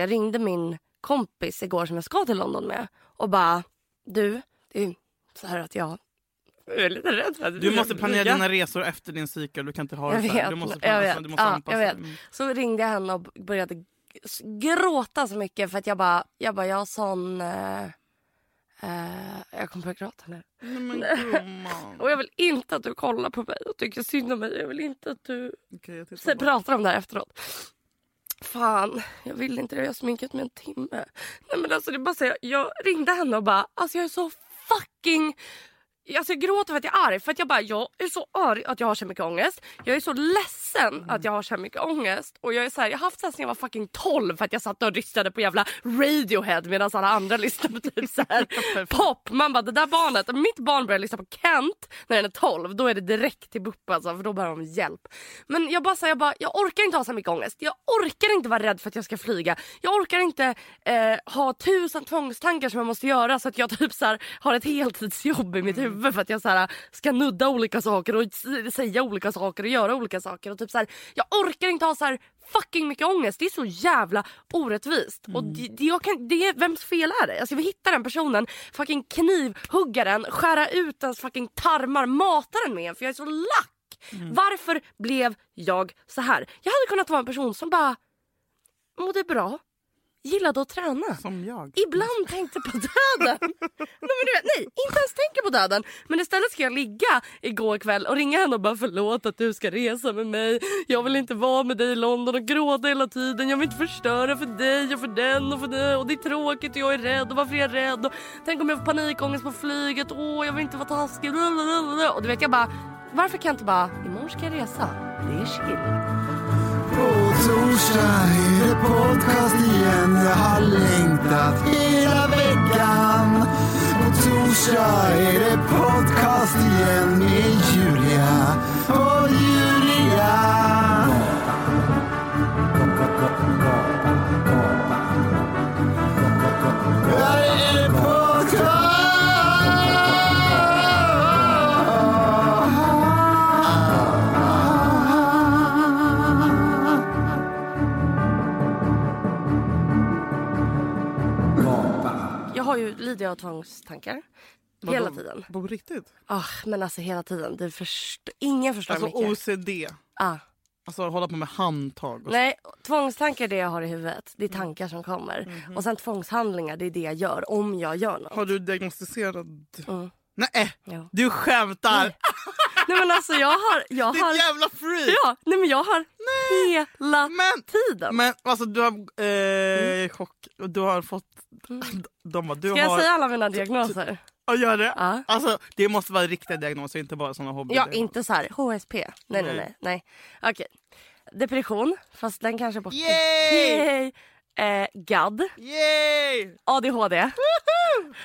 Jag ringde min kompis igår som jag ska till London med och bara du, det är så här att jag är lite rädd för att Du måste planera dina resor efter din cykel. Du kan inte ha Jag det så här. Du måste, jag planera, vet. du måste Ja, anpassa. jag vet. Så ringde jag henne och började gråta så mycket för att jag bara, jag bara, jag har sån... Eh, eh, jag kommer börja gråta nu. Men. Och jag vill inte att du kollar på mig och tycker synd om mig. Jag vill inte att du jag bara. pratar om det här efteråt. Fan, jag vill inte det. Jag har sminkat mig en timme. Nej men alltså det är bara så jag, jag ringde henne och bara, alltså jag är så fucking... Alltså jag gråter för att jag är arg. För att jag bara, jag är så arg att jag har så mycket ångest. Jag är så ledsen att jag har så mycket ångest. Och jag är så här, jag har haft det sedan jag var fucking 12 för att jag satt och lyssnade på jävla Radiohead medan alla andra lyssnade på typ så här pop. Man bara, det där barnet, mitt barn börjar lyssna på Kent när den är 12 då är det direkt till BUP alltså för då behöver de hjälp. Men jag bara, så här, jag bara, jag orkar inte ha så mycket ångest. Jag orkar inte vara rädd för att jag ska flyga. Jag orkar inte eh, ha tusen tvångstankar som jag måste göra så att jag typ så här, har ett heltidsjobb i mitt huvud för att jag så här, ska nudda olika saker och säga olika saker och göra olika saker. Och typ så här, jag orkar inte ha så här fucking mycket ångest. Det är så jävla orättvist. Och det, det, kan, det är, vems fel är det? Alltså jag vill hitta den personen, fucking knivhugga den, skära ut ens fucking tarmar, mata den med för jag är så lack. Varför blev jag så här? Jag hade kunnat vara en person som bara mådde bra, gillade att träna. Som jag. Ibland tänkte på döden. nej, vet, nej, inte ens tänker på döden. Men istället ska jag ligga igår kväll och ringa henne och bara förlåt att du ska resa med mig. Jag vill inte vara med dig i London och gråta hela tiden. Jag vill inte förstöra för dig och för den och för dig. Och det är tråkigt och jag är rädd och varför är jag rädd? Och tänk om jag får panikångest på flyget. Åh, jag vill inte vara taskig. Och du vet jag bara, varför kan jag inte bara, imorgon ska jag resa. Det är chill. På torsdag är det podcast igen. Jag har längtat hela veckan. På torsdag är det podcast igen med Julia och Julia lider jag av tvångstankar. Hela Vadå? tiden. På riktigt? Ah, men alltså hela tiden. Det först... Ingen förstår Alltså mycket. OCD. Ah. Alltså hålla på med handtag. Och Nej, tvångstankar är det jag har i huvudet. Det är tankar som kommer. Mhm. Och sen tvångshandlingar, det är det jag gör om jag gör något. Har du diagnostiserat? Mm. Nej, Ja. du skämtar! Nej. Nej men alltså jag har... Jag Ditt har jävla freak! ja, nej men jag har hela Men, tiden. men alltså du har... Eh, chock. Och Du har fått... De du Mm. Ska jag har... säga alla mina diagnoser? Ja, gör det. Ja. Alltså, det måste vara riktiga diagnoser, inte bara såna hobby Ja, inte så här HSP. Nej, nej, Nej. nej. nej. Okej. Depression, fast den kanske är borta. Yay! Yay! Eh, GAD, Yay! ADHD,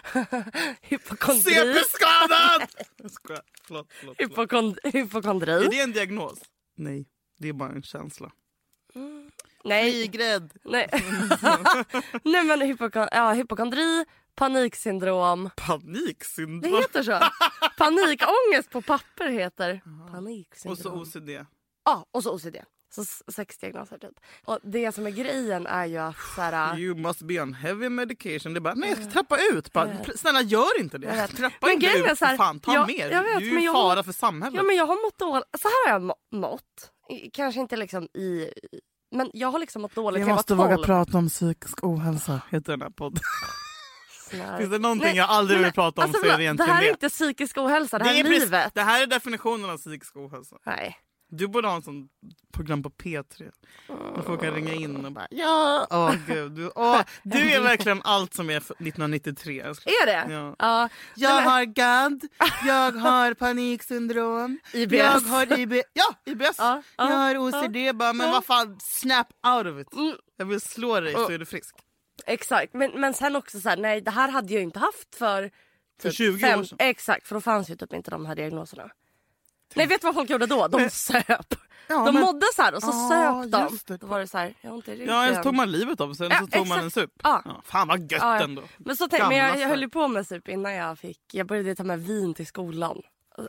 hypokondri, CP-skadad! Förlåt, förlåt, förlåt. hypokond Är hypokondri. det en diagnos? Nej, det är bara en känsla. Nej, Flygrädd. nej. nej men hypokon ja, hypokondri, paniksyndrom. Det Paniksyndrom. heter så. Panikångest på papper heter Och så paniksyndrom. OCD. Ja, och så OCD. Så sex diagnoser typ. Och det som är grejen är ju att så här, You must be on heavy medication. Det är bara, nej jag ska trappa ut. Bara, snälla gör inte det. Trappa Men inte är ut. så här, fan, ta jag- mer. jag vet, du är men ju jag fara för samhället. Ja men jag har mått dåligt. Så här har jag må- mått. Kanske inte liksom i... Men jag har liksom mått dåligt Vi måste var 12. våga prata om psykisk ohälsa, heter den här podden. Nej. Finns det någonting Nej, jag aldrig men vill prata om alltså, så är det Det egentligen här är det. inte psykisk ohälsa, det här är, är livet. det här är definitionen av psykisk ohälsa. Nej. Du borde ha en sån program på P3. Där folk kan ringa in och bara ja, åh gud. Du, åh, du är verkligen allt som är för 1993. älskling. Är det? Ja. Ja. Jag har GAD, jag har paniksyndrom, IBS. jag har IB, ja, IBS, Ja, ja, jag har OCD. Bara, men vad fan, snap out of it. Mm. Jag vill slå dig så är du frisk. Exakt, men, men sen också så här, nej det här hade jag inte haft för... För typ 20 fem- år sedan. Exakt, för då fanns ju typ inte de här diagnoserna. Nej vet du vad folk gjorde då? De söp. Ja, de men- mådde så här och så Ja, söp de. det. Då var det så här, jag har ont i ryggen. Ja, så tog man livet av sig eller Ja, så tog man en exakt. sup. Ja. Ja, fan vad gött Ja, ändå. Men, så tänk, men jag, jag höll ju på med sup innan jag fick... Jag började ta med vin till skolan.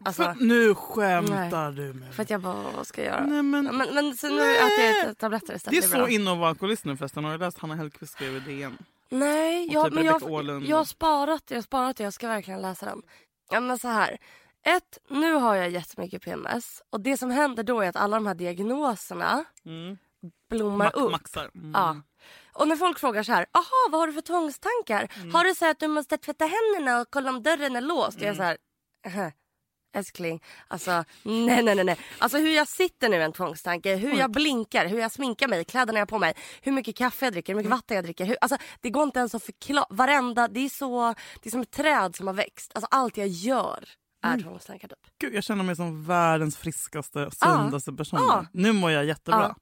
Alltså, För, nu skämtar du med för att jag bara, vad ska jag göra? Nej, men, Men, men så nu Nej. äter jag tabletter istället. det är bra. så inne att vara alkoholist nu förresten. Har du läst Hanna Hellquist skrev i DN? Nej, jag, typ men jag, jag har sparat det. Jag sparat det. Jag ska verkligen läsa den. Ja, men så här. Ett, nu har jag jättemycket PMS. Och det som händer då är att alla de här diagnoserna Mm. blommar Ma- upp. maxar. Mm. Ja. Och när folk frågar så här, aha vad har du för tvångstankar? Mm. Har du så att du måste tvätta händerna och kolla om dörren är låst? Jag är så här, "Ähä, älskling, alltså nej nej nej nej. Alltså hur jag sitter nu är en tvångstanke, hur jag blinkar, hur jag sminkar mig, kläderna jag har på mig, hur mycket kaffe jag dricker, hur mycket Mm. vatten jag dricker. Hur, alltså det går inte ens att förklara, varenda, det är så, det är som ett träd som har växt. Alltså allt jag gör är Mm. tvångstankar typ. Gud, jag känner mig som världens friskaste, sundaste person. Ja. Nu mår jag jättebra. Ja.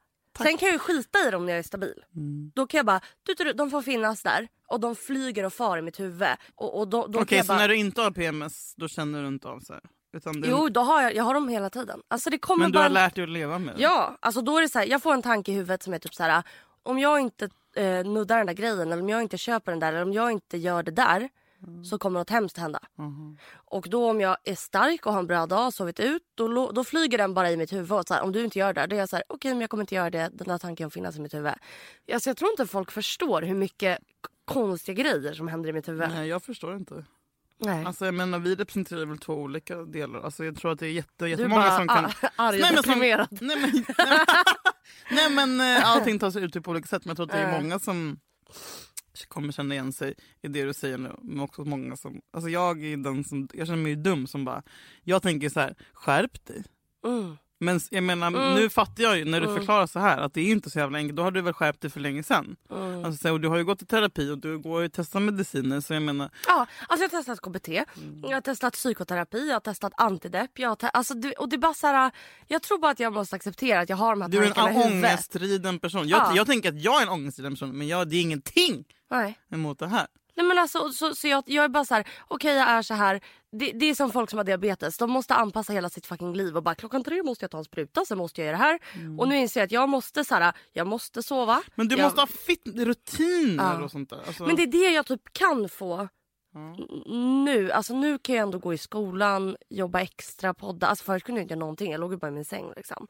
Sen kan jag ju skita i dem när jag är stabil. Mm. Då kan jag bara, du, du, de får finnas där och de flyger och far i mitt huvud. Och, och då, då Okej, jag så bara, när du inte har PMS då känner du inte av så här? Det, Jo, då har jag, jag har dem hela tiden. Alltså det kommer men du bara... har lärt dig att leva med det? Ja, alltså då är det så här, jag får en tanke i huvudet som är typ så här. Om jag inte eh, nuddar den där grejen eller om jag inte köper den där eller om jag inte gör det där så kommer något hemskt hända. Mhm. Och då om jag är stark och har en bra dag och sovit ut då, då flyger den bara i mitt huvud. Och så här, om du inte gör det då är jag så här, okej men jag kommer inte göra det. Den där tanken finnas i mitt huvud. Alltså, jag tror inte folk förstår hur mycket konstiga grejer som händer i mitt huvud. Nej, jag förstår inte. Nej. Alltså, jag menar, vi representerar väl två olika delar. Alltså, jag tror att det är jätte, du jättemånga bara som kan... arg Nej, men som-. Nej men, nej, men, nej, men eh, allting tar sig ut på olika sätt. Men jag tror att det är många som kommer känna igen sig i det du säger nu. Men också många som... Alltså jag är den som... Jag känner mig ju dum som bara... Jag tänker så här, skärp dig. Mm. Men jag menar, Mm. nu fattar jag ju när du Mm. förklarar så här att det är inte så jävla enkelt. Då har du väl skärpt dig för länge sedan. Mm. Alltså, och du har ju gått i terapi och du går ju testat mediciner. Så jag menar, Ja, alltså jag har testat KBT, Mm. jag har testat psykoterapi, jag har testat antidepp. Jag har te- alltså det, och det är bara så här, jag tror bara att jag måste acceptera att jag har de här du är tankarna en i huvudet. ångestriden person. Jag, Ja. jag tänker att jag är en ångestriden person men jag, det är ingenting Nej. emot det här. Nej men alltså, så, så jag, jag är bara så här, okej jag är så här. Det, det är som folk som har diabetes, de måste anpassa hela sitt fucking liv och bara klockan tre måste jag ta en spruta, sen måste jag göra det här. Och nu inser jag att jag måste så här, jag måste sova. Mm. Men du jag, måste ha fit, rutiner Ja. och sånt där. Alltså, Men det är det jag typ kan få n- nu. Alltså nu kan jag ändå gå i skolan, jobba extra, podda. Alltså förut kunde jag inte göra någonting, jag låg ju bara i min säng liksom.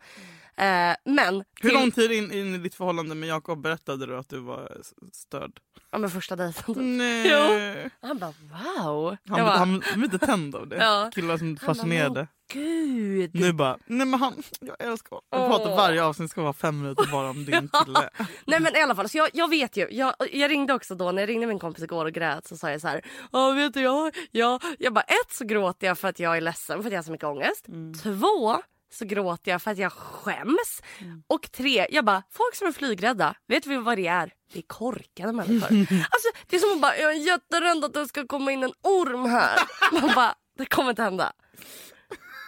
Eh, men... Hur till- lång tid in, in i ditt förhållande med Jakob berättade du att du var störd? Ja men första dejten. Nej. Jo. Han bara wow. Han, jag bara, han, blev inte tänd av det. Ja. Killar som Han bara, fascinerade. Gud. Nu bara, nej men han, jag älskar honom. Åh. pratar varje avsnitt ska vara fem minuter bara om din kille. Nej men i alla fall, så jag, jag vet ju. Jag, jag ringde också då, när jag ringde min kompis igår och grät så sa jag så här. Ja vet du jag, jag, jag bara ett så gråter jag för att jag är ledsen för att jag har så mycket ångest. Två så gråter jag för att jag skäms. Och tre, jag bara folk som är flygrädda, vet vi vad det är? Det är korkade människor. alltså det är som att bara, jag är jätterädd att det ska komma in en orm här. Man bara, det kommer inte hända.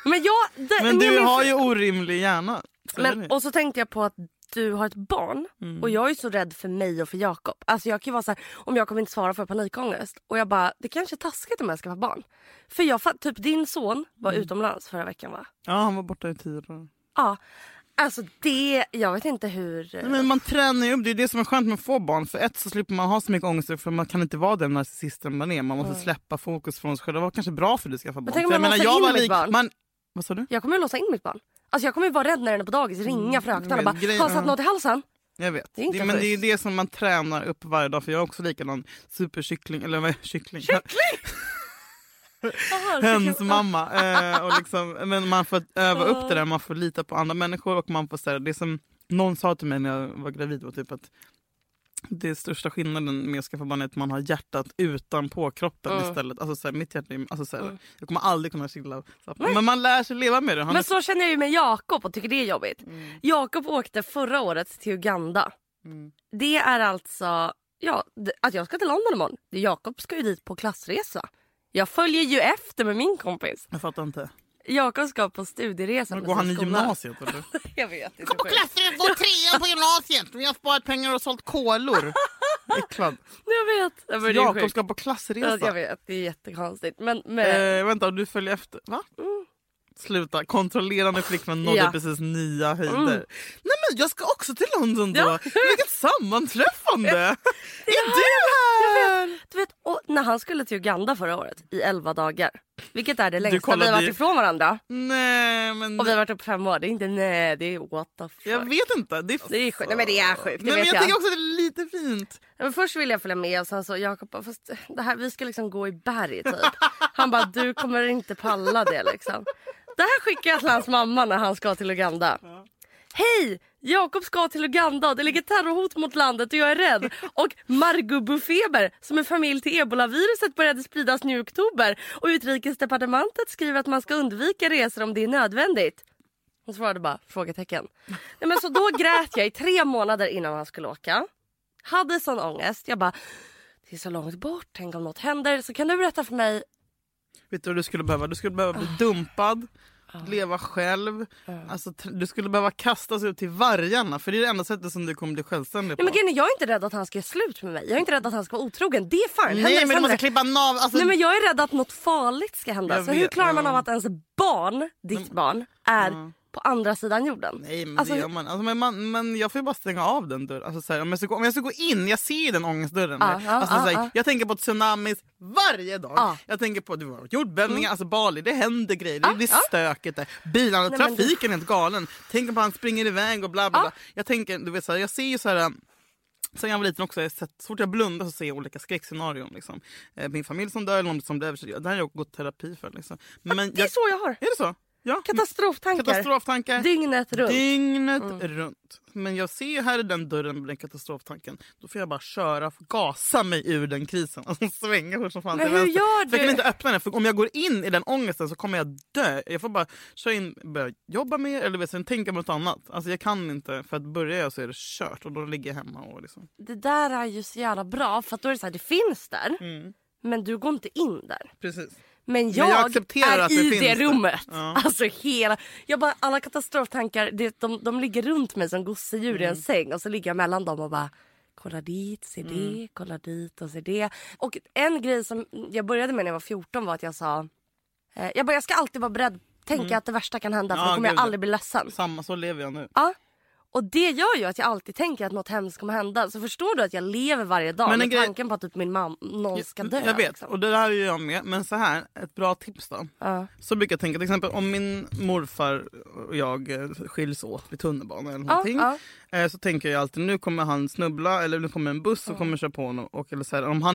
Men jag... Det, Men du har ju orimlig hjärna. Så men, och så tänkte jag på att du har ett barn Mm. och jag är så rädd för mig och för Jakob. Alltså jag kan vara så här, om jag kommer inte svara för panikångest och jag bara, det kanske är taskigt om jag ska ha barn. För jag typ din son var Mm. utomlands förra veckan va? Ja, han var borta i tio dagar. Ja. Alltså det, jag vet inte hur... Nej, Men man tränar ju upp, det är det som är skönt med att få barn. För ett så slipper man ha så mycket ångest för man kan inte vara den narcissisten man är. Man måste släppa fokus från sig själv. Det var kanske bra för dig att skaffa barn. tänk om man låser in mitt barn. Man, vad sa du? Jag kommer ju låsa in mitt barn. Alltså jag kommer ju vara rädd när den är på dagis, ringa fröknarna och bara, grejen- har han satt något i halsen? Jag vet. Det är inte det, men det är schysst. det som man tränar upp varje dag. För jag är också likadan superkyckling. Eller vad är kyckling? Jaha, Hens så- mamma. Eh, och liksom, men man får öva upp det där, man får lita på andra människor. och man får säga Det som någon sa till mig när jag var gravid var typ att det största skillnaden med att skaffa barn är att man har hjärtat utanpå kroppen Mm. istället. Alltså, så här, mitt hjärta är, alltså, så här, Mm. Jag kommer aldrig kunna chilla. Men man lär sig leva med det. Han Men är, så känner jag ju med Jakob och tycker det är jobbigt. Mm. Jakob åkte förra året till Uganda. Mm. Det är alltså ja, att jag ska till London imorgon. Jakob ska ju dit på klassresa. Jag följer ju efter med min kompis. jag fattar inte. Jakob ska på studieresa Men går han i gymnasiet eller? Jag vet, är så På klassen, går trean på gymnasiet. Vi har sparat pengar och sålt kolor. Äcklad. Jag vet. Ja, men Jakob ska på Ja, klassresa. Jag vet, det är jättekonstigt. Men, men Eh, vänta, du följer efter? Va? Sluta, kontrollerande flickvän nådde Ja. precis nya höjder. Mm. Nej men jag ska också till London då. Ja. Vilket sammanträffande! är du här? du vet, och när han skulle till Uganda förra året i 11 dagar. Vilket är det längsta vi har varit ifrån varandra. Nej men... Och vi har varit uppe fem år. Det är inte nej, det är what the fuck. Jag vet inte. Det är, Det är sjukt. Nej men det är sjukt, det Nej, men jag, jag. tycker också att det är lite fint. Ja, Men först ville jag följa med och sen så Jakob bara, fast det här, vi ska liksom gå i berg typ. Han bara, du kommer inte palla det liksom. Det här skickar jag till hans mamma när han ska till Uganda. Hej! Jakob ska till Uganda det ligger terrorhot mot landet och jag är rädd. Och Margubufeber som är familj till ebolaviruset började spridas nu i oktober. Och utrikesdepartementet skriver att man ska undvika resor om det är nödvändigt. Hon svarade bara frågetecken. Nej, men så då grät jag i tre månader innan han skulle åka. Hade sån ångest. Jag bara, det är så långt bort. Tänk om något händer. Så kan du berätta för mig. Vet du vad du skulle behöva? Du skulle behöva bli dumpad, leva själv. Alltså, du skulle behöva kastas ut till vargarna för det är det enda sättet som du kommer bli självständig på. Nej, men jag är inte rädd att han ska göra slut med mig. Jag är inte rädd att han ska vara otrogen. Det är fine. Nej men du måste klippa nav. Alltså, Nej men jag är rädd att något farligt ska hända. Jag Så hur klarar man av att ens barn, ditt barn, är på andra sidan jorden? Nej men Alltså, det gör man. Alltså, men, man, men jag får ju bara stänga av den dörren. Alltså, så här, om, jag ska gå, om jag ska gå in, jag ser den ångestdörren. Där. ja, alltså, ja, så här, ja. Jag tänker på tsunamis varje dag. Ja. Jag tänker på det var jordbävningar, alltså Bali, det händer grejer. Det Ja, blir stökigt där. Bilarna, Nej, trafiken är helt galen. Tänk på han springer iväg och bla bla. bla. Jag tänker, du vet så här, jag ser ju så här Sen jag var liten också, jag sett, så fort jag blundar så ser jag olika skräckscenarion. Liksom. Eh, Min familj som dör, eller någon som dör. Det här har jag gått terapi för. Liksom. Men Det är jag, så jag har. är det så? Ja. Katastroftankar. Katastroftankar. Dygnet runt. Dygnet Mm. runt. Men jag ser ju här i den dörren med den katastroftanken. Då får jag bara köra, gasa mig ur den krisen. Alltså svänga hur som fan Men till hur gör För jag kan du? inte öppna den. För om jag går in i den ångesten så kommer jag dö. Jag får bara köra in, börja jobba mer eller vet, sen tänka på något annat. Alltså jag kan inte. För att börjar jag så är det kört. Och då ligger jag hemma och liksom. Det där är ju så jävla bra för att då är det så här, det finns där. Mm. Men du går inte in där. Precis. Men jag, jag accepterar är att det i finns det rummet. Ja. Alltså hela, jag bara, alla katastroftankar det, de, de ligger runt mig som gosedjur i Mm. en säng och så ligger jag mellan dem och bara kolla dit, se det, Mm. kolla dit och se det. Och en grej som jag började med när jag var 14 var att jag sa eh, jag, bara, jag ska alltid vara beredd, tänka att det värsta kan hända för Mm. Ja, då kommer gud, jag ja. aldrig bli ledsen. Samma, så lever jag nu. Ja. Och det gör ju att jag alltid tänker att något hemskt kommer hända. Så förstår du att jag lever varje dag Men en med grej- tanken på att typ min mamma, någon ska dö. Jag vet, liksom. och det där är ju jag med. Men så här, ett bra tips då. Ja. Så brukar jag tänka till exempel om min morfar och jag eh, skiljs åt vid tunnelbanan eller någonting. ja. eh, Så tänker jag alltid nu kommer han snubbla eller nu kommer en buss och kommer köra på honom. Och, eller så här, om han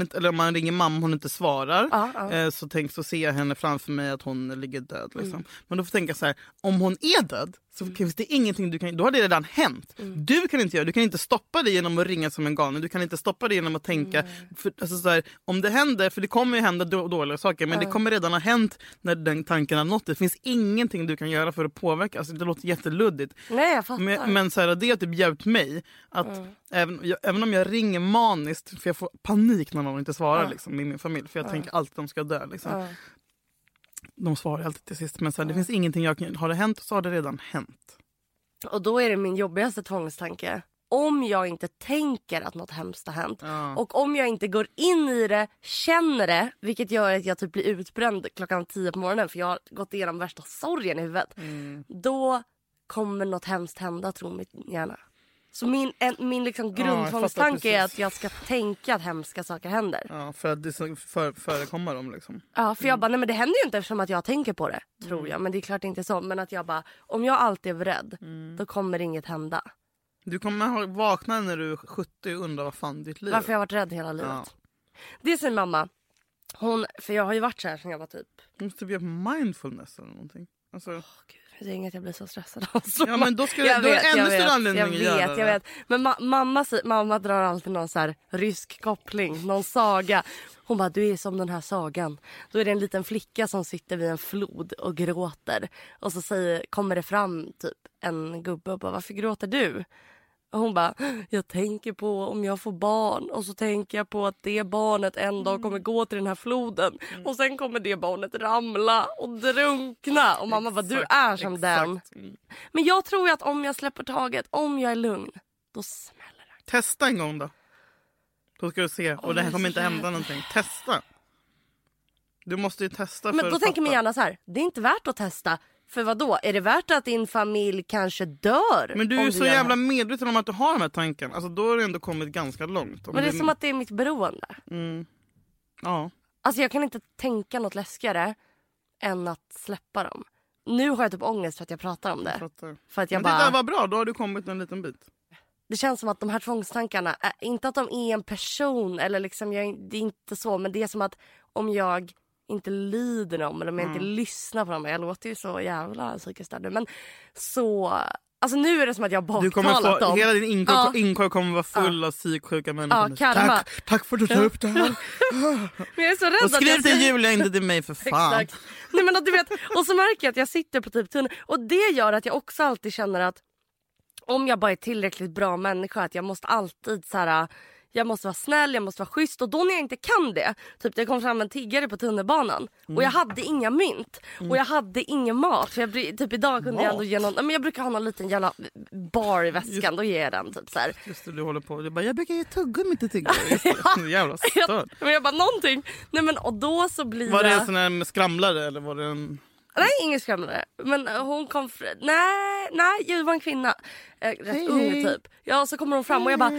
inte, eller om man ringer mamma och hon inte svarar. Ja. eh, Så, tänk, så ser jag henne framför mig att hon ligger död. Liksom. Mm. Men då får jag tänka så här, om hon är död så finns det ingenting du kan Då har det redan hänt. Mm. Du kan inte göra Du kan inte stoppa det genom att ringa som en galen. Du kan inte stoppa det genom att tänka. För, alltså, så här, om det händer, för det kommer ju hända då, dåliga saker. Men det kommer redan ha hänt när den tanken har nått dig. Det finns ingenting du kan göra för att påverka. Alltså, det låter jätteluddigt. Nej jag fattar. Men, men så här, det har typ hjälpt mig. Att även, jag, även om jag ringer maniskt, för jag får panik när någon inte svarar liksom, i min familj. För jag tänker alltid att de ska dö. Liksom. De svarar alltid till sist. Men så här, det finns ingenting jag kan... Har det hänt så har det redan hänt. Och då är det min jobbigaste tvångstanke. Om jag inte tänker att något hemskt har hänt Ja. och om jag inte går in i det, känner det, vilket gör att jag typ blir utbränd klockan tio på morgonen för jag har gått igenom värsta sorgen i huvudet. Mm. Då kommer något hemskt hända, tror min hjärna. Så min, en, min liksom grundtvångstanke är precis. att jag ska tänka att hemska saker händer. Ja, för att det så för, förekommer dem. Liksom. Ja, för jag bara, nej men det händer ju inte eftersom att jag tänker på det. Tror Mm. jag, men det är klart inte så. Men att jag bara, om jag alltid är rädd, Mm. då kommer inget hända. Du kommer vakna när du är 70 och undra vad fan ditt liv Varför jag har varit rädd hela livet. Ja. Det säger mamma. Hon, för jag har ju varit så här sen jag var typ... Du måste göra mindfulness eller någonting. Alltså, Åh, Gud, det är inget jag blir så stressad av. Ja, men då ska jag du- då vet, ännu jag större vet, anledning jag vet, jag det. vet. Men ma- mamma, säger- mamma drar alltid någon så här rysk koppling, någon saga. Hon bara, du är som den här sagan. Då är det en liten flicka som sitter vid en flod och gråter. Och så säger, kommer det fram typ en gubbe och bara, varför gråter du? Hon bara, jag tänker på om jag får barn och så tänker jag på att det barnet en dag kommer gå till den här floden och sen kommer det barnet ramla och drunkna. Och mamma bara, du är som den. Exakt. Mm. Men jag tror att om jag släpper taget, om jag är lugn, då smäller det. Testa en gång då. Då ska du se. Och det här kommer inte hända någonting. Testa. Du måste ju testa för Men då att tänker min fatta. hjärna så här, det är inte värt att testa. För vad då? Är det värt att din familj kanske dör? Men du är ju så det jävla medveten om att du har de här tankarna. Alltså då har du ändå kommit ganska långt. Men det är du- som att det är mitt beroende. Mm. Ja. Alltså jag kan inte tänka något läskigare än att släppa dem. Nu har jag typ ångest för att jag pratar om det. För att jag Men det där bara, var bra, då har du kommit en liten bit. det känns som att de här tvångstankarna, inte att de är en person eller liksom, jag, det är inte så. Men det är som att om jag inte lyder dem eller om jag inte lyssnar på dem. Jag låter ju så jävla psykiskt störd Men så, alltså nu är det som att jag har Du kommer baktalat få, dem. hela din inkorg, Ja. inkorg kommer vara full av psyksjuka människor. Ja, tack, tack för att du tar upp det här. Men jag är så rädd Och att skriv jag till Julia, inte till mig för fan. Exakt. Nej, men att du vet, och så märker jag att jag sitter på typ tunnel. Och det gör att jag också alltid känner att om jag bara är tillräckligt bra människa att jag måste alltid så här. Jag måste vara snäll, jag måste vara schysst och då när jag inte kan det. Typ det kom fram en tiggare på tunnelbanan och jag hade inga mynt och jag hade ingen mat. För jag, typ idag kunde jag ändå ge någon, men jag brukar ha någon liten jävla bar i väskan, då ger jag den typ så här. Just det, du håller på. Du bara, jag brukar ge tuggummi till tiggare. Just så Jävla störd. Men jag bara någonting. Nej men och då så blir Var det jag... en sån här skramlare eller var det en... Nej, ingen skrämlare. Men eh, hon kom... Fr- nej, nej, det var en kvinna. Eh, rätt Hej, ung hej. typ. Ja, så kommer hon fram och jag bara...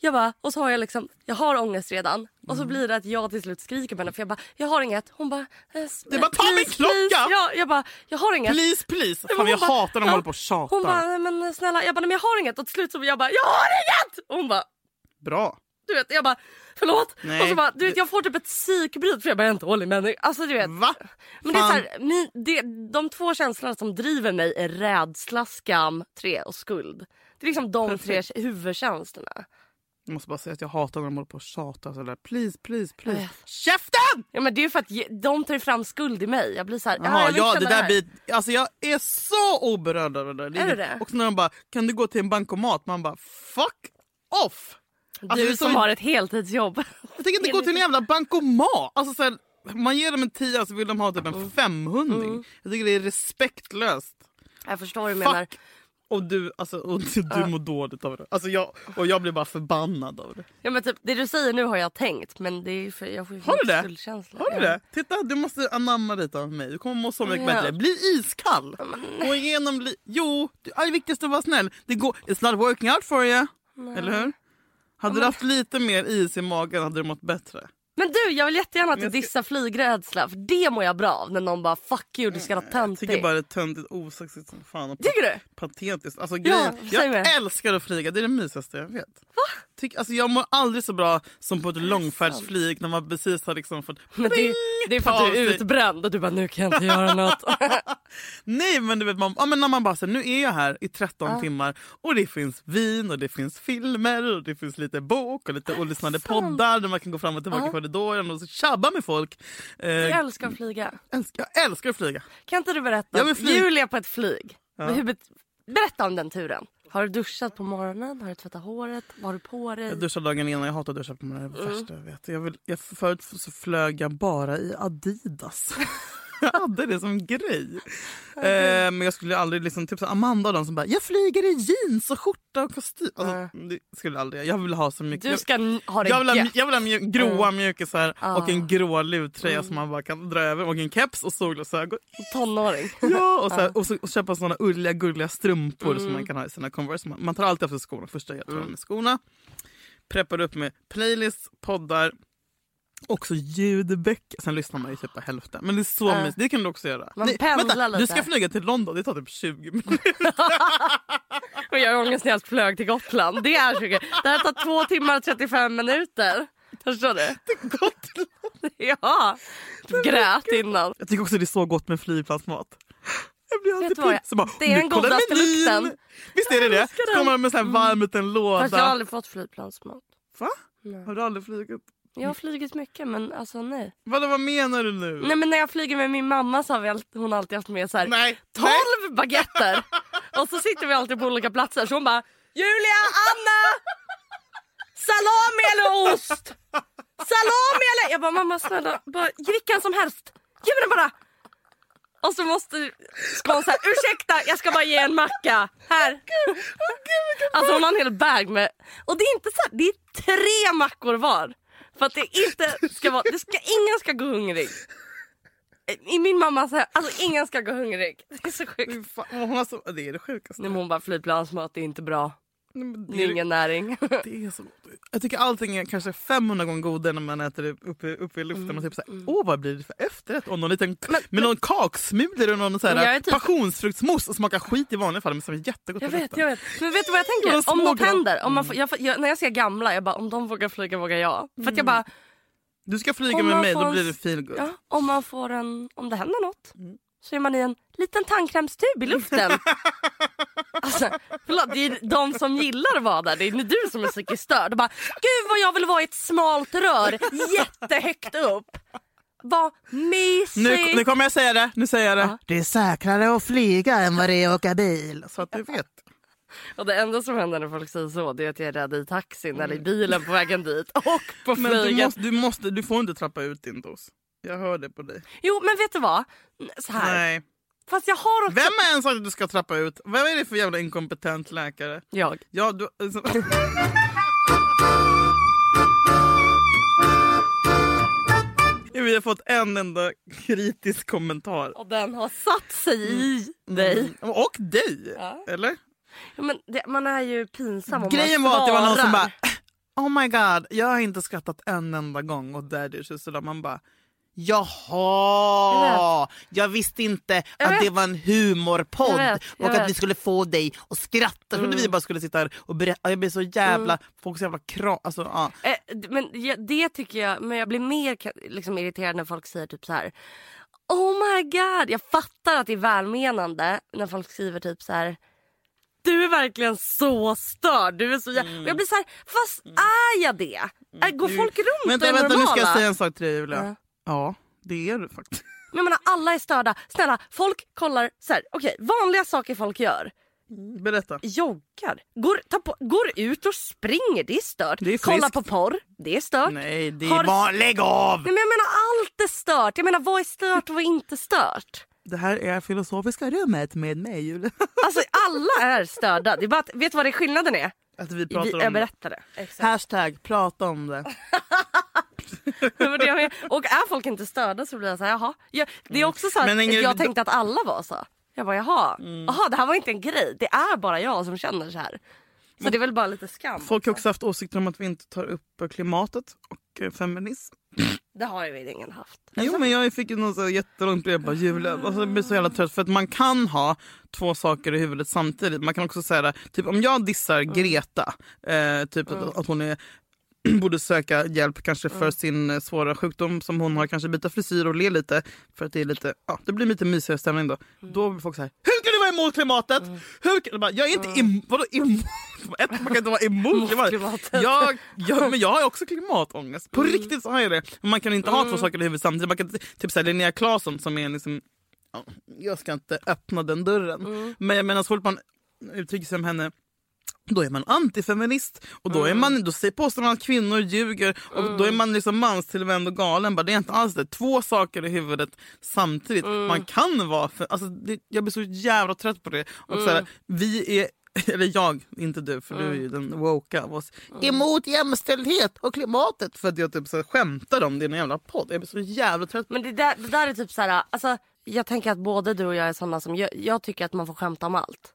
Jag bara och så har jag liksom... Jag har ångest redan. Och Mm. så blir det att jag till slut skriker på henne för jag bara... Jag har inget. Hon bara... Eh, Det bara, "Ta min klocka!" please. Ja, jag bara... Jag har inget. Please, please. Fan, hon jag bara, hatar när de ja. håller på och tjatar. Hon bara, men snälla. Jag bara, men jag har inget. Och till slut så jag bara, jag har inget! Och hon bara, Bra. du vet, jag bara, förlåt. Nej. Och så bara, du vet, jag får typ ett psykbryt för jag bara, jag är inte dålig människa. Alltså du vet. Va? Men det är så här, min, det, de två känslorna som driver mig är rädsla, skam, tre och skuld. Det är liksom de Perfekt. tre huvudkänslorna. Jag måste bara säga att jag hatar när de håller på och tjatar sådär. Please, please, please. Äh. Käften! Ja, men det är för att de tar fram skuld i mig. Jag blir så här, Jaha, jag ja, det där blir... Alltså jag är så oberörd av det där. Är det? Och så när de bara, kan du gå till en bankomat? Man bara, fuck off! Alltså, Du så- som har ett heltidsjobb. Jag tänker inte gå till en jävla bankomat. Alltså, så här, man ger dem en tia så vill de ha typ en Mm. femhundring. Jag tycker det är respektlöst. Jag förstår vad du menar. Fuck! Och du, alltså, och du, du mår dåligt av det. Alltså, jag, och jag blir bara förbannad av det. Ja, men typ, det du säger nu har jag tänkt men det är för jag får ju Har du det? skuldkänsla. Har du Ja. det? Titta, du måste anamma lite av mig. Du kommer må så mycket Ja. bättre. Bli iskall. Gå igenom... Jo, det är viktigast att vara snäll. Det går, it's not working out for you. Eller hur? Hade du haft lite mer is i magen hade du mått bättre. Men du jag vill jättegärna att du Jag dissar flygrädsla för det mår jag bra av när någon bara fuck you du ska vara Jag töntig. tycker bara det är töntigt, osexigt som fan. Och Tycker du? Patetiskt. Alltså, Ja, grejen, säg jag älskar att flyga, det är det mysigaste jag vet. Tyck, alltså, jag mår aldrig så bra som på ett långfärdsflyg när man precis har liksom fått... Men det, det är för att du är utbränd och du bara nu kan jag inte göra något. Nej men du vet man, ja, men när man bara säger nu är jag här i 13 timmar och det finns vin och det finns filmer och det finns lite bok och lite olyssnade poddar där man kan gå fram och tillbaka i korridoren och så tjabba med folk. Eh, Jag älskar att flyga. älskar, jag älskar att flyga. Kan inte du berätta? Julia på ett flyg. Men hur Berätta om den turen. Har du duschat på morgonen? Har du tvättat håret? Vad har du på dig? Jag duschar dagen innan, jag hatar att duscha på morgonen. Det är det Mm. värsta jag vet. Jag vill, jag, förut så flög jag bara i Adidas. jag hade det som grej. Eh, men jag skulle aldrig, liksom, typ så Amanda och de som bara “jag flyger i jeans och skjorta och kostym”. Alltså, Det skulle jag aldrig Jag vill ha så mycket. Du ska n- ha det jag vill ha, jag vill ha mjuk, gråa mjukisar Ah. och en grå luvtröja som man bara kan dra över och en keps och solglasögon. Tonåring. Ja, och, så här, och, så, och köpa såna ulliga gulliga strumpor Mm. som man kan ha i sina Converse. Man, man tar alltid av sig skorna första jag tar av mig skorna. Preppar upp med playlists, poddar, också ljudböcker. Sen lyssnar man ju typ på hälften. Men det är så Ja. mysigt. Det kan du också göra. Man Nej, Du lite. ska flyga till London, det tar typ 20 minuter. Och jag har ångest när jag flög till Gotland. Det är 20. Det här tar två timmar och 35 minuter. Förstår du? Gott. Ja. Du grät innan. Jag tycker också det är så gott med flygplansmat. Jag blir alltid du bara, Det är den "Nu kollar godaste menyn." lukten. Visst är det det? Så kommer man med så här varm liten låda. Fast jag har aldrig fått flygplansmat. Va? Har du aldrig flugit? Jag har flugit mycket men alltså nej. Vadå, vad menar du nu? Nej men när jag flyger med min mamma så har vi alltid, hon alltid haft med så här Nej. 12 baguetter. Och så sitter vi alltid på olika platser så hon bara Julia, Anna! Salami eller ost? Salami eller... Jag bara mamma snälla, bara, vilken som helst. Ge mig den bara. Och så måste ska hon säga ursäkta jag ska bara ge en macka. Här. Alltså hon har en hel bag med... Och det är inte så här, det är tre mackor var. För att det inte ska vara... Det ska, ingen ska gå hungrig. I min mamma säger alltså ingen ska gå hungrig. Det är så sjukt. Fan, hon har så, det är det sjukaste. Nej, men hon bara flygplansmat det är inte bra. Men Det är ingen näring. Det är så gott. Jag tycker allting är kanske 500 gånger godare när man äter det uppe, uppe i luften. Och typ såhär, åh vad blir det för efterrätt? Och någon liten, med någon kaksmulor och någon såhär, Men typ- passionsfruktsmousse och smakar skit i vanliga fall men som är jättegott Jag vet, jag vet. Men vet du vad jag tänker? Om något händer. Om man får, jag, jag, när jag ser gamla, jag bara om de vågar flyga vågar jag. För att jag bara, Du ska flyga med mig, då blir det feelgood. ja, om man får en, om det händer något. Mm. Så är man i en liten tandkrämstub i luften. alltså, förlåt, det är de som gillar att vara där. Det är du som är psykiskt störd. Och bara, Gud vad jag vill vara i ett smalt rör jättehögt upp. Vad mysigt. Nu, nu kommer jag säga det, nu säger jag det. Ja. Det är säkrare att flyga än vad det är att åka bil. Så att du vet. Och det enda som händer när folk säger så det är att jag är rädd i taxin eller i bilen på vägen dit och på Mm. Men du, flyget. måste, du, måste, du får inte trappa ut din dos. Jag hör det på dig. Jo men vet du vad? Så här. Nej. Fast jag har också... Vem är ens sagt att du ska trappa ut? Vem är det för jävla inkompetent läkare? Jag. Ja, du, alltså, Vi har fått en enda kritisk kommentar. Och den har satt sig i dig. Mm. Och dig, Ja. eller? Ja, men det, man är ju pinsam om Grejen man var att det var någon som bara Oh my god, jag har inte skrattat en enda gång och daddy issues. Man bara Jaha, jag visste inte att det var en humorpodd Jag vet, jag och att vet. vi skulle få dig att skratta. Jag trodde Mm. vi bara skulle sitta här och berätta. Jag blir så jävla, folk är så jävla kram. Alltså, ja. Eh, men ja, det tycker jag, men jag blir mer liksom, irriterad när folk säger typ så här. Oh my god, jag fattar att det är välmenande när folk skriver typ så här. Du är verkligen så störd. Du är så jä-" och jag blir så här, fast är jag det? Är, går folk runt Vänta, och är vänta nu normala? ska jag säga en sak till dig Julia. Ja. Ja, det är du faktiskt. Men jag menar, alla är störda. Snälla, folk kollar så här. Okej, vanliga saker folk gör. Berätta. Joggar, går, tar på, går ut och springer, det är stört. Det är Kollar på porr, det är stört. Nej, det är Har- bara lägg av! Nej, men jag menar allt är stört. Jag menar vad är stört och vad är inte stört? Det här är filosofiska rummet med mig Julia. Alltså alla är störda. Det är bara att, vet du vad det skillnaden är? Att vi Vi, pratar jag om det. berättar det. Exakt. Hashtag prata om det. och är folk inte störda så blir jag så här, jaha. Jag, det är också så att Ingrid, jag tänkte att alla var så. Jag bara jaha, jaha det här var inte en grej. Det är bara jag som känner så här. Så det är väl bara lite skam. Folk har också haft åsikter om att vi inte tar upp eh, klimatet och eh, feminism. Det har ju ingen haft. Jo men jag fick ju något så jättelångt brev på julen. Alltså, jag blir så jävla trött för att man kan ha två saker i huvudet samtidigt. Man kan också säga typ om jag dissar Greta, eh, typ att, att hon är borde söka hjälp kanske för sin eh, svåra sjukdom som hon har, kanske byta frisyr och le lite för att det är lite, ja det blir lite mysigare stämning då. Då blir folk så här, hur kan du vara emot klimatet? Hur kan... jag, bara, jag är inte emot, vadå emot? Ett, man kan inte vara emot klimatet. Jag, jag, men jag har också klimatångest, på riktigt så har jag det. Man kan inte ha två saker i huvudet samtidigt. Man kan, typ såhär Linnea Claesson som är liksom Ja, jag ska inte öppna den dörren. Men jag menar så fort man uttrycker sig om henne då är man antifeminist och då, är man, då påstår man att kvinnor ljuger och då är man liksom manstillvänd och galen. Bara, det är inte alls det. Två saker i huvudet samtidigt. Man kan vara... För, alltså, det, jag blir så jävla trött på det. Och så här, vi är eller jag, inte du för du är ju den woke av oss. Emot jämställdhet och klimatet. För att jag typ så här, skämtar om det i en jävla podd. Jag blir så jävla trött. Men det där, det där är typ så här, alltså, jag tänker att både du och jag är såna som, jag, jag tycker att man får skämta om allt.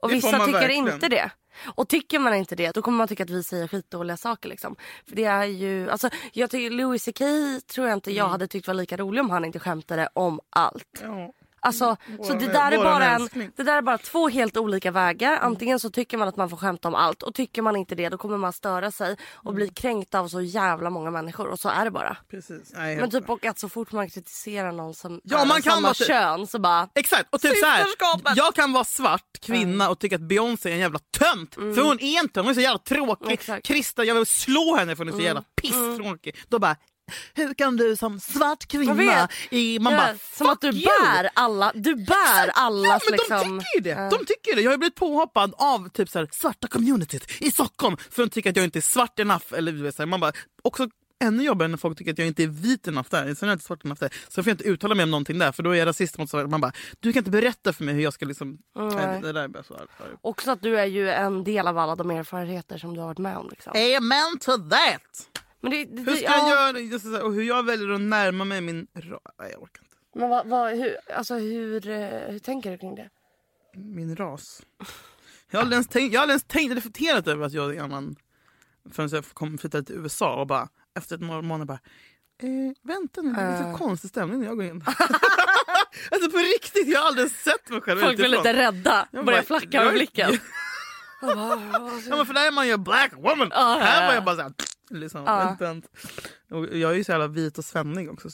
Och Mm. vissa tycker verkligen. inte det. Och tycker man inte det då kommer man tycka att vi säger skitdåliga saker liksom. För det är ju, alltså jag tycker Louis CK tror jag inte jag hade tyckt var lika rolig om han inte skämtade om allt. Mm. Alltså, så Våran- det där, är bara en, det där är bara två helt olika vägar. Antingen så tycker man att man får skämta om allt och tycker man inte det då kommer man störa sig och bli kränkt av så jävla många människor och så är det bara. Precis. Nej, Men typ och att så fort man kritiserar någon som Ja, är man kan samma vara typ- kön så bara Exakt, och typ så här, jag kan vara svart kvinna och tycka att Beyoncé är en jävla tönt. För hon är inte, hon är så jävla tråkig. Mm. Exakt. Mm. Krista, jag vill slå henne för hon är så jävla pisstråkig. Då bara, hur kan du som svart kvinna i... Man Ja, bara, som att du "Fuck you!" bär alla, du bär allas men liksom... de tycker ju det. De tycker det. Jag har blivit påhoppad av typ så här, svarta communityt i Stockholm för att de tycker att jag inte är svart enough. Eller, du vet, så här, man bara, också ännu jobbigare när folk tycker att jag inte är vit enough där. Sen är jag inte svart enough där. Så jag får inte uttala mig om någonting där för då är jag rasist mot svarta. Man bara, du kan inte berätta för mig hur jag ska liksom... Nej, det där är så arg. Också att du är ju en del av alla de erfarenheter som du har varit med om. Liksom. Amen to that! Men, det, det, Hur ska ja, jag göra? Just så här, Och hur jag väljer att närma mig min... Nej, jag orkar inte. men vad, vad, hur, alltså, hur, eh, hur tänker du kring det? Min ras. Jag har aldrig ens tänkt, jag har aldrig ens tänkt reflekterat över att jag är annan förrän jag kom flyttade till USA och bara efter ett några månader bara eh, vänta nu, det är så konstig stämning när jag går in. alltså på riktigt, jag har aldrig sett mig själv Folk blir lite rädda, Jag börjar flacka jag- med blicken. Ja men för där är man ju black woman. Ja, ja, Här var ja. jag bara såhär, liksom, Ja. vänt, vänt. Och jag är ju så jävla vit och svennig också.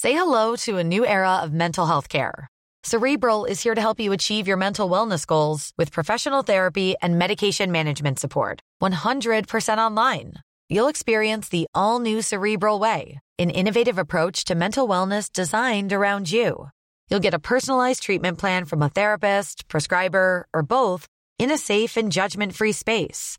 Say hello to a new era of mental health care. Cerebral is here to help you achieve your mental wellness goals with professional therapy and medication management support. 100% online. You'll experience the all new Cerebral Way, an innovative approach to mental wellness designed around you. You'll get a personalized treatment plan from a therapist, prescriber, or both in a safe and judgment free space.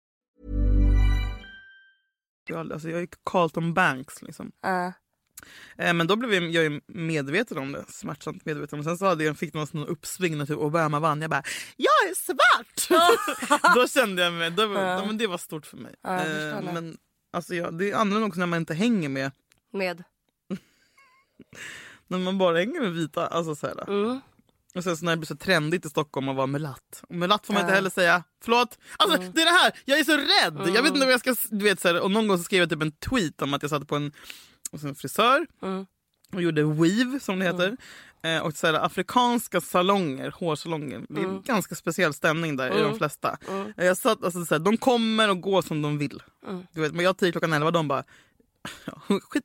Alltså, jag är Carlton Banks liksom. Eh, men då blev jag, ju medveten om det, smärtsamt medveten. Och sen så hade jag, fick jag någon uppsving när typ Obama vann. Jag bara, jag är svart! då kände jag mig, då, ja. men det var stort för mig. Ja, eh, men alltså, ja, det är annorlunda också när man inte hänger med, Med. när man bara hänger med vita. Alltså, så här. Mm. Och sen så när det blir så trendigt i Stockholm att vara mulatt. Och mulatt får man inte Ja. heller säga. Förlåt! Alltså Mm. det är det här, jag är så rädd! Jag vet inte om jag ska... Du vet, så här, och någon gång så skrev jag typ en tweet om att jag satt på en, hos en frisör Mm. och gjorde weave som det heter. Eh, och så här, afrikanska salonger, hårsalonger. Det är Mm. en ganska speciell stämning där i de flesta. Eh, Jag satt, alltså, så här, de kommer och går som de vill. Mm. Du vet, men jag tio klockan elva, de bara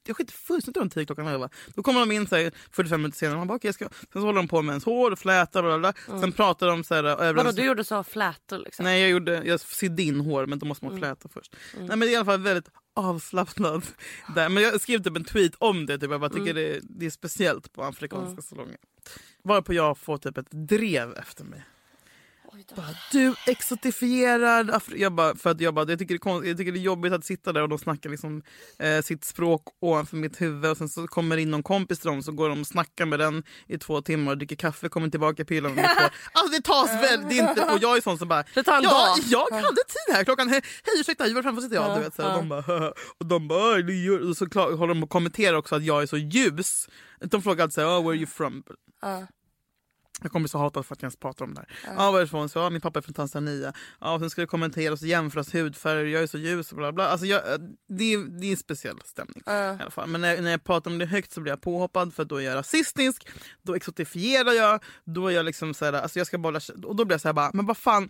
jag skiter fullständigt i de tio klockan elva. Då kommer de in så här, 45 minuter senare. Man bara, okay, ska... Sen håller de på med ens hår och flätar och bla, bla. Sen pratar de så här... Vadå, överens- du gjorde så flätor liksom? Nej jag gjorde, jag sydde in hår men då måste man fläta först. Nej men det är i alla fall väldigt avslappnad. Där. Men jag skrev typ en tweet om det, typ. jag bara tycker det, det är speciellt på afrikanska salonger. Varpå jag får typ ett drev efter mig. Bara, du exotifierad Afri-" jag bara, för att jag, bara, jag, tycker det är konst, jag tycker det är jobbigt att sitta där och de snackar liksom, eh, sitt språk ovanför mitt huvud och sen så kommer in någon kompis till dem så går de och snackar med den i två timmar och dricker kaffe, kommer tillbaka mitt hår. Alltså det tas väl, det inte, och jag är sån som bara Det tar en ja, dag." jag hade tid här klockan, hej ursäkta var framför sitter jag? Du vet, så här, och de bara och de bara och så klar, håller de och kommenterar också att jag är så ljus. De frågar alltid så här, oh, where are you from? Ja. Jag kommer så hata för att jag ens pratar om det här. Ja, varifrån? Så, ja, min pappa är från Tanzania. Ja, sen ska det kommenteras och jämföras hudfärger. Jag är så ljus och bla bla. Alltså, jag, det, är, det är en speciell stämning. I alla fall. Men när, när jag pratar om det högt så blir jag påhoppad för då är jag rasistisk. Då exotifierar jag. Då är jag liksom så här, alltså jag ska bara, och då blir jag så här bara, men vad fan.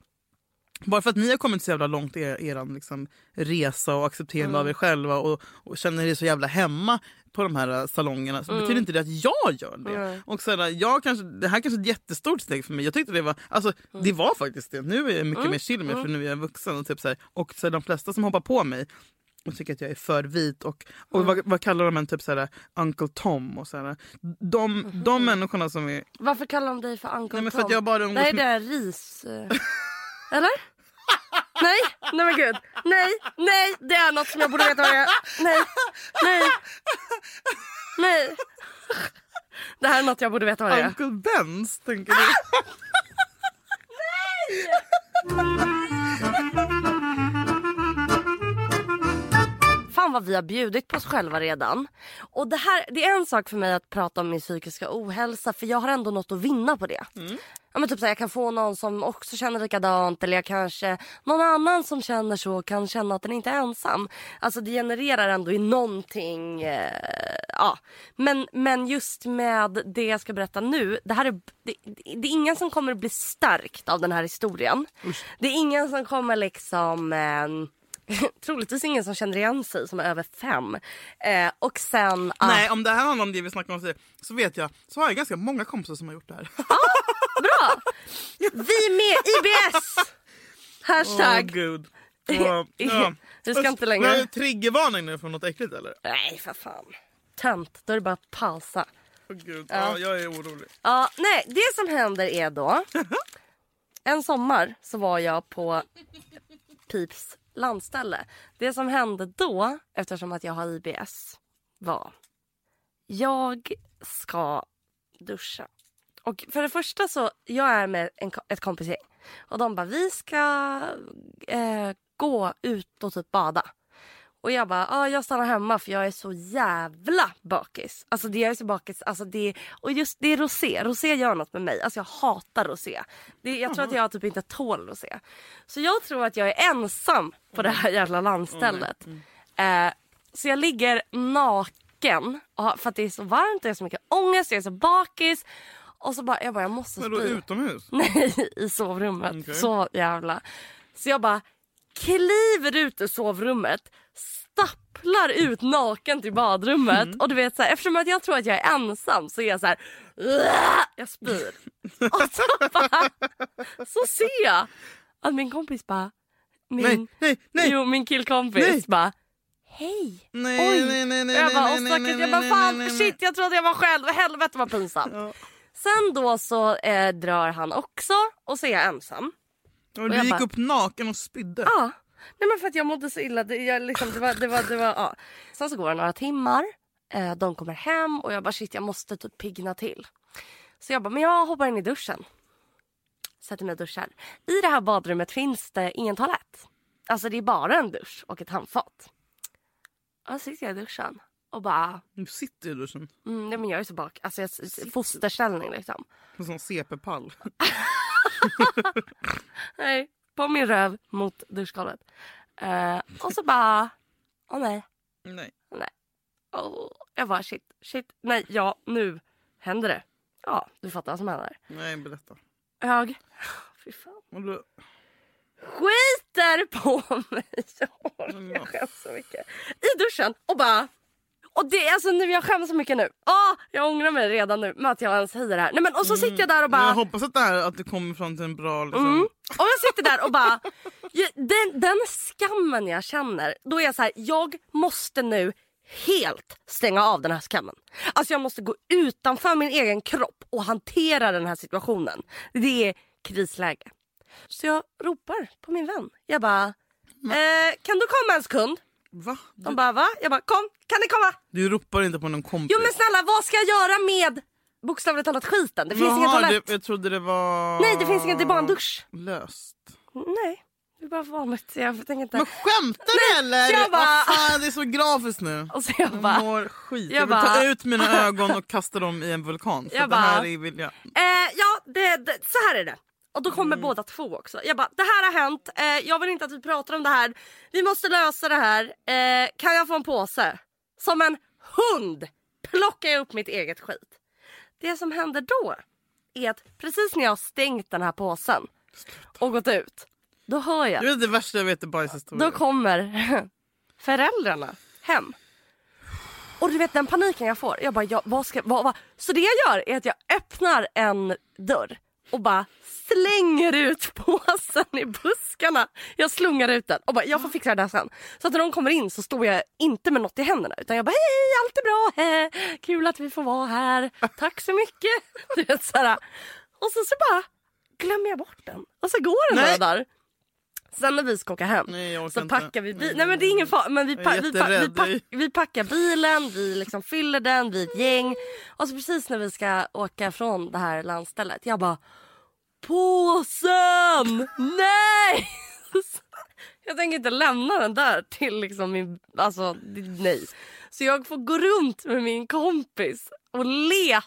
Bara för att ni har kommit så jävla långt i er, er liksom, resa och accepterande av er själva och, och känner er så jävla hemma på de här äh, salongerna så betyder inte det att jag gör det. Och så här, jag kanske, det här kanske är ett jättestort steg för mig. Jag tyckte det var, alltså, det var faktiskt det. Nu är jag mycket mer chill med för nu är jag vuxen. Och, typ så här, och så här, de flesta som hoppar på mig och tycker att jag är för vit och, och vad, vad kallar de en typ så här, Uncle Tom och så här, de, de människorna som är Varför kallar de dig för Uncle Nej, men för Tom? att jag bara Det umgås är med- det ris... Eller? Nej, nej men gud. Nej, nej, det är något som jag borde veta vad det är. Nej, nej, nej. Det här är något jag borde veta vad det är. Uncle Bens, tänker du? Fan vad vi har bjudit på oss själva redan. Och det, här, det är en sak för mig att prata om min psykiska ohälsa för jag har ändå något att vinna på det. Ja, men typ så här, jag kan få någon som också känner likadant eller jag kanske någon annan som känner så kan känna att den inte är ensam. Alltså det genererar ändå i någonting. Eh, ja. men, men just med det jag ska berätta nu. Det, här är, det, det är ingen som kommer bli stärkt av den här historien. Det är ingen som kommer liksom eh, troligtvis ingen som känner igen sig som är över fem. Eh, och sen... ah, Nej, om det här handlar om det vi snackar om så vet jag, så har jag ganska många kompisar som har gjort det här. Bra! Vi med IBS! Hashtag. Åh gud. Ja. Vi ska inte längre- Men Triggervarning nu för något äckligt eller? Nej för fan. Tönt. Då är det bara att pausa. Åh gud, ja. jag är orolig. Ja, nej, det som händer är då... En sommar så var jag på Pips landställe. Det som hände då, eftersom att jag har IBS, var... Jag ska duscha. Och för det första så, jag är med en, ett kompisgäng. Och de bara, vi ska eh, gå ut och typ bada. Och jag bara, ah, jag stannar hemma för jag är så jävla bakis. Alltså det jag är så bakis. Alltså det, och just det är rosé. Rosé gör något med mig. Alltså jag hatar rosé. Det, jag tror att jag typ inte tål rosé. Så jag tror att jag är ensam på det här jävla landstället. Eh, så jag ligger naken och för att det är så varmt, jag har så mycket ångest, jag är så bakis. Och så bara, jag bara, jag måste Men då spy. utomhus? Nej, i sovrummet. Okej. Så jävla. Så jag bara kliver ut ur sovrummet, stapplar ut naken till badrummet. Mm. Och du vet så här, eftersom att jag tror att jag är ensam så är jag så här. Jag spyr. och så bara, så ser jag att min kompis bara. Min, Nej, nej, nej. Jo, min killkompis Nej. bara. Hej! Nej, Oj. nej, nej, nej, jag bara, nej, nej, nej, jag bara nej, fan nej, nej, shit jag trodde jag var själv. Helvete vad pinsamt. Ja. Sen då så eh, drar han också och så är jag ensam. Och Och du jag gick bara- upp naken och spydde? Ja. Nej men för att jag mådde så illa. Det, jag, liksom, det var, det var, det var, ja. Sen så går det några timmar. Eh, de kommer hem och jag bara shit jag måste typ pigna till. Så jag bara men jag hoppar in i duschen. Sätter mig och duschar. I det här badrummet finns det ingen toalett. Alltså det är bara en dusch och ett handfat. Och så sitter jag i duschen och bara Du sitter i duschen mm, nej, men jag är så bak. Alltså jag, fosterställning liksom. en sån CP-pall. Nej, på min röv mot duschgolvet. Eh, och så bara, åh nej. Nej. Oh, jag bara shit, shit, nej, ja nu händer det. Ja, du fattar vad som händer. Nej, berätta. Jag, fy fan, Och du, skiter på mig. Jag skäms så mycket. I duschen och bara, och det alltså nu jag skäms så mycket nu. Åh, jag ångrar mig redan nu med att jag ens säger det här. Nej men och så sitter jag där och bara. jag hoppas att det här att det kommer fram till en bra... Liksom, Mm. Och jag sitter där och bara... Den, den skammen jag känner, då är jag så här, jag måste nu helt stänga av den här skammen. Alltså jag måste gå utanför min egen kropp och hantera den här situationen. Det är krisläge. Så jag ropar på min vän. Jag bara, eh, kan du komma en sekund? Va? De Du, bara, va? Jag bara, kom, kan ni komma? du ropar inte på någon kompis? Jo men snälla, vad ska jag göra med bokstavligt talat skiten? Det finns ingen Jaha, toalett. det, jag trodde det var... Nej, det finns inget, det är bara en dusch. Löst. Nej, det är bara vanligt. Jag tänker inte... Men skämtar du eller? jag bara- Vad fan, det är så grafiskt nu. Och så jag Jag bara, mår skit. jag Jag, vill ta bara- ut mina ögon och kasta dem i en vulkan. För Jag det här bara- är, vill jag... Eh, ja, det, det, så här är det. Och då kommer båda två också. Jag bara, det här har hänt. Eh, jag vill inte att vi pratar om det här. Vi måste lösa det här. Eh, kan jag få en påse? Som en hund plockar jag upp mitt eget skit. Det som händer då är att precis när jag har stängt den här påsen och gått ut. Då hör jag. Du vet det värsta jag vet är bajshistorier. Då kommer föräldrarna hem. Och du vet den paniken jag får. Jag bara, jag, vad ska, vad, vad? Så det jag gör är att jag öppnar en dörr och bara slänger ut påsen i buskarna. Jag slungar ut den och bara, jag får fixa det där sen. Så att när de kommer in så står jag inte med något i händerna utan jag bara, hej allt är bra, hej, kul att vi får vara här, tack så mycket. Du vet, så här. Och så, så bara glömmer jag bort den och så går den Nej. där. Sen när vi ska åka hem Nej, så inte. packar vi bilen. Nej men det är ingen fara. Men vi, pa- vi, pa- vi, pack- vi packar bilen, vi liksom fyller den, vi är ett gäng. Och så precis när vi ska åka från det här landstället. Jag bara Påsen! Nej! Jag tänker inte lämna den där till liksom min... Alltså nej. Så jag får gå runt med min kompis och leta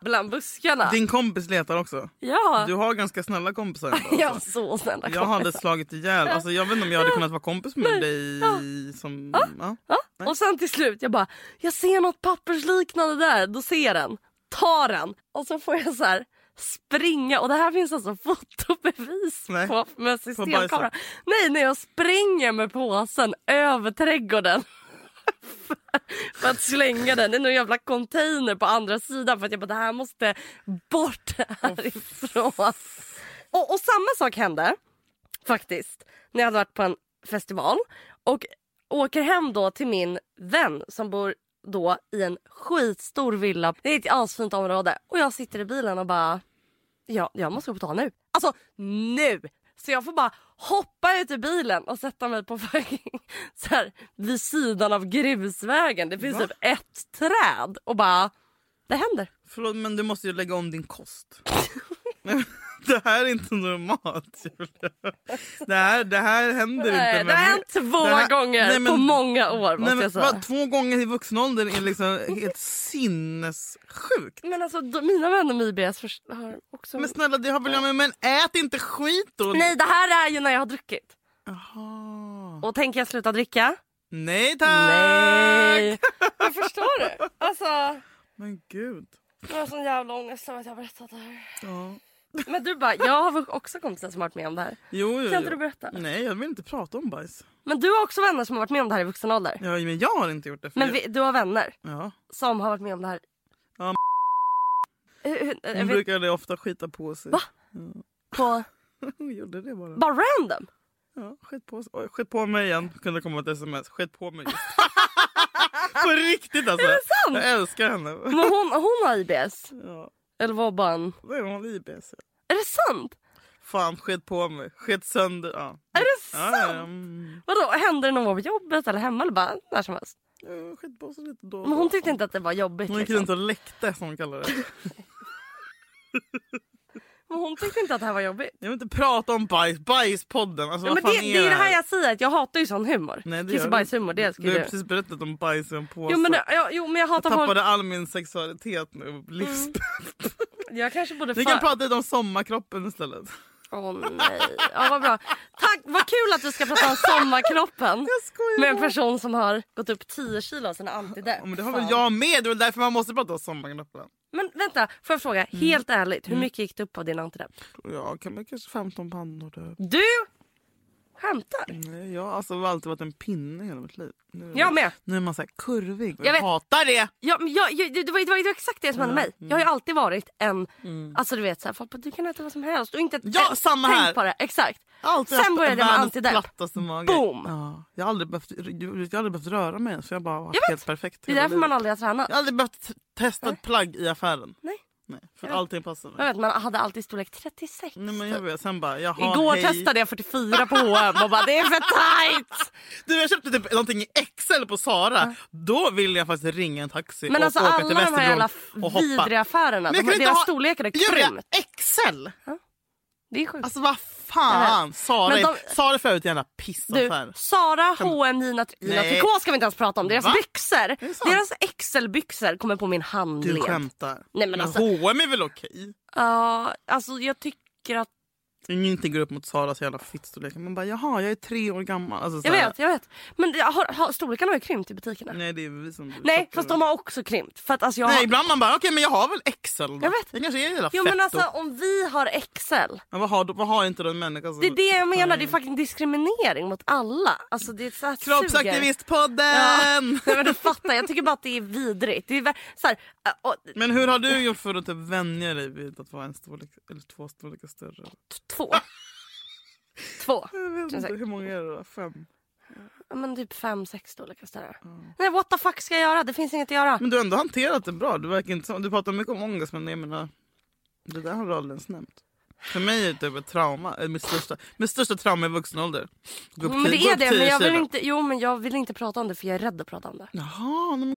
bland buskarna. Din kompis letar också. Ja. Du har ganska snälla kompisar ändå, Jag har alltså. så snälla Jag hade kompisar. slagit ihjäl. Alltså, jag vet inte om jag hade kunnat vara kompis med dig som... Ja. Ja. Och sen till slut, jag bara, jag ser något pappersliknande där. Då ser jag den, tar den och så får jag så här springa. Och det här finns alltså fotobevis Nej. på med systemkamera. Nej, när jag springer med påsen över trädgården för, att slänga den. i någon jävla container på andra sidan för att jag bara, det här måste bort härifrån. Och, och samma sak hände faktiskt när jag hade varit på en festival och åker hem då till min vän som bor då i en skitstor villa. Det är ett asfint område och jag sitter i bilen och bara ja, jag måste gå på toa nu. Alltså nu! Så jag får bara hoppa ut ur bilen och sätta mig på fucking så här, vid sidan av grusvägen. Det finns Va? typ ett träd och bara det händer. Förlåt men du måste ju lägga om din kost. det här är inte normalt Julia. Det här, det här händer Nej, inte. det har hänt två här- gånger Nej, men- på många år måste Nej, men, jag säga. vad, två gånger i vuxen ålder är liksom helt sinnessjukt. Men alltså de, mina vänner med IBS först, har också... Men snälla det har väl jag med men ät inte skit då. Nej det här är ju när jag har druckit. Jaha. Och tänker jag sluta dricka? Nej tack! Nej. Men förstår du? Alltså, Men gud. jag har sån jävla ångest över att jag har berättat det här. Ja. Men du bara, jag har också kompisar som har varit med om det här. Jo, jo, Kan inte du berätta? Nej jag vill inte prata om bajs. Men du har också vänner som har varit med om det här i vuxen ålder. Ja, men jag har inte gjort det. Men vi, du har vänner ja. som har varit med om det här. Ja, Hon brukade ofta skita på sig. Va? på, Hon gjorde det bara. bara random. Ja, skit på, sig. Oj, skit på mig igen. Kunde komma ett sms. Skit på mig på riktigt alltså. Är det sant? Jag älskar henne. Men hon, hon har IBS. Ja, Eller var bara en... är hon IBS. Är det sant? Fan, skit på mig. Skit sönder. Ja. Är det Ja, sant? ja, mm. Vadå, händer det någon gång på jobbet eller hemma eller bara när som helst? Ja, skit på sig lite då Men hon tyckte inte att det var jobbigt. Hon gick liksom. runt och läckte som hon kallar det. Men hon tyckte inte att det här var jobbigt. Jag vill inte prata om bajs. Bajspodden. Alltså, Ja, vad men fan det, är det är det här jag säger, att jag hatar ju sån humor. Nej, det Kiss och du bajshumor, det Du har precis berättat om bajs i en påse. Jo men, ja, jo men jag hatar jag folk... tappade all min sexualitet nu. Livs... Jag kanske borde... Vi fa- kan prata lite om sommarkroppen istället. Åh nej. Ja vad bra. Tack, vad kul att du ska prata om sommarkroppen. Med en person som har gått upp 10 kilo av sina antidepp. Ja, men det har väl jag med. Det är därför man måste prata om sommarkroppen. Men vänta, får jag fråga Mm. helt ärligt. Hur mycket gick det upp av din antidepp? Ja, kan man kanske 15 pannor typ. Du skämtar? Nej, jag har alltså alltid varit en pinne hela mitt liv. Nu, Jag med. Nu är man så kurvig. Jag, Jag vet. hatar det! Ja, jag, jag, det, var, det, var, exakt det som hände mig. Jag har ju alltid varit en... Alltså du vet, så här, folk bara, du kan äta vad som helst. Och inte Ja, tänkt samma här. på det. Exakt. Alltid Sen började jag med antidepp. Boom. Ja, jag, har aldrig behövt, jag har aldrig behövt röra mig för jag har bara varit Jag vet. helt perfekt. Det är därför man aldrig har tränat. Jag har aldrig behövt testa ett plagg i affären. Nej. Nej, för Jag allting passar Jag mig. vet, man hade alltid storlek 36. Nej, men jag vet, sen bara, jaha, Igår hej. testade jag 44 på H&M och bara det är för tight. Du jag köpte typ någonting i XL på Sara. Då ville jag faktiskt ringa en taxi Men och alltså åka alla till de här Västerbron och hoppa. vidriga affärerna, Men jag de, kan inte deras ha- storlekar är krympt. XL! Det är sjukt. Alltså vad fan! Sara, Men de- Sara för övrigt en jävla Du, pissaffär. Sara, H&M, Nina Nej. Tricot ska vi inte ens prata om. Deras Va? byxor, deras XL-byxor kommer på min handled. Du skämtar. Nej, men alltså- H&M är väl okej? Ja, alltså jag tycker att... Ingenting går upp mot Saras jävla fittstorlek. Man bara jaha, jag är tre år gammal. Alltså, så Jag vet, jag vet. Men har, har, storlekarna har ju krympt i butikerna. Nej, det är vi som Nej fast de har också krympt. För att alltså jag Nej har... ibland man bara okej men jag har väl XL då. Jag vet. Jag kanske är jävla Jo men alltså då. om vi har XL. Men vad har, vad har inte då en människa som... Det är det jag menar, det är fucking diskriminering mot alla. Alltså det är så här. Kroppsaktivistpodden! Nej men du fattar, jag tycker bara att det är vidrigt. Det är så här, äh, och, Men hur har du gjort för att typ vänja dig vid att vara en storlek eller två storlekar större? t- två. Två. Jag vet inte, hur många är det då? Fem? Ja, men typ fem, sex storlekar större. Nej what the fuck ska jag göra? Det finns inget att göra. Men du har ändå hanterat det bra. Du, verkar inte, som- du pratar mycket om ångest men jag menar, det där har du aldrig ens nämnt. För mig är det typ ett trauma. eh, Mitt största, mitt största trauma i vuxen ålder. Gå upp Men tio- det gå är upp det, men 10 jag vill kilo. inte, jo men jag vill inte prata om det för jag är rädd att prata om det. Jaha, nej, men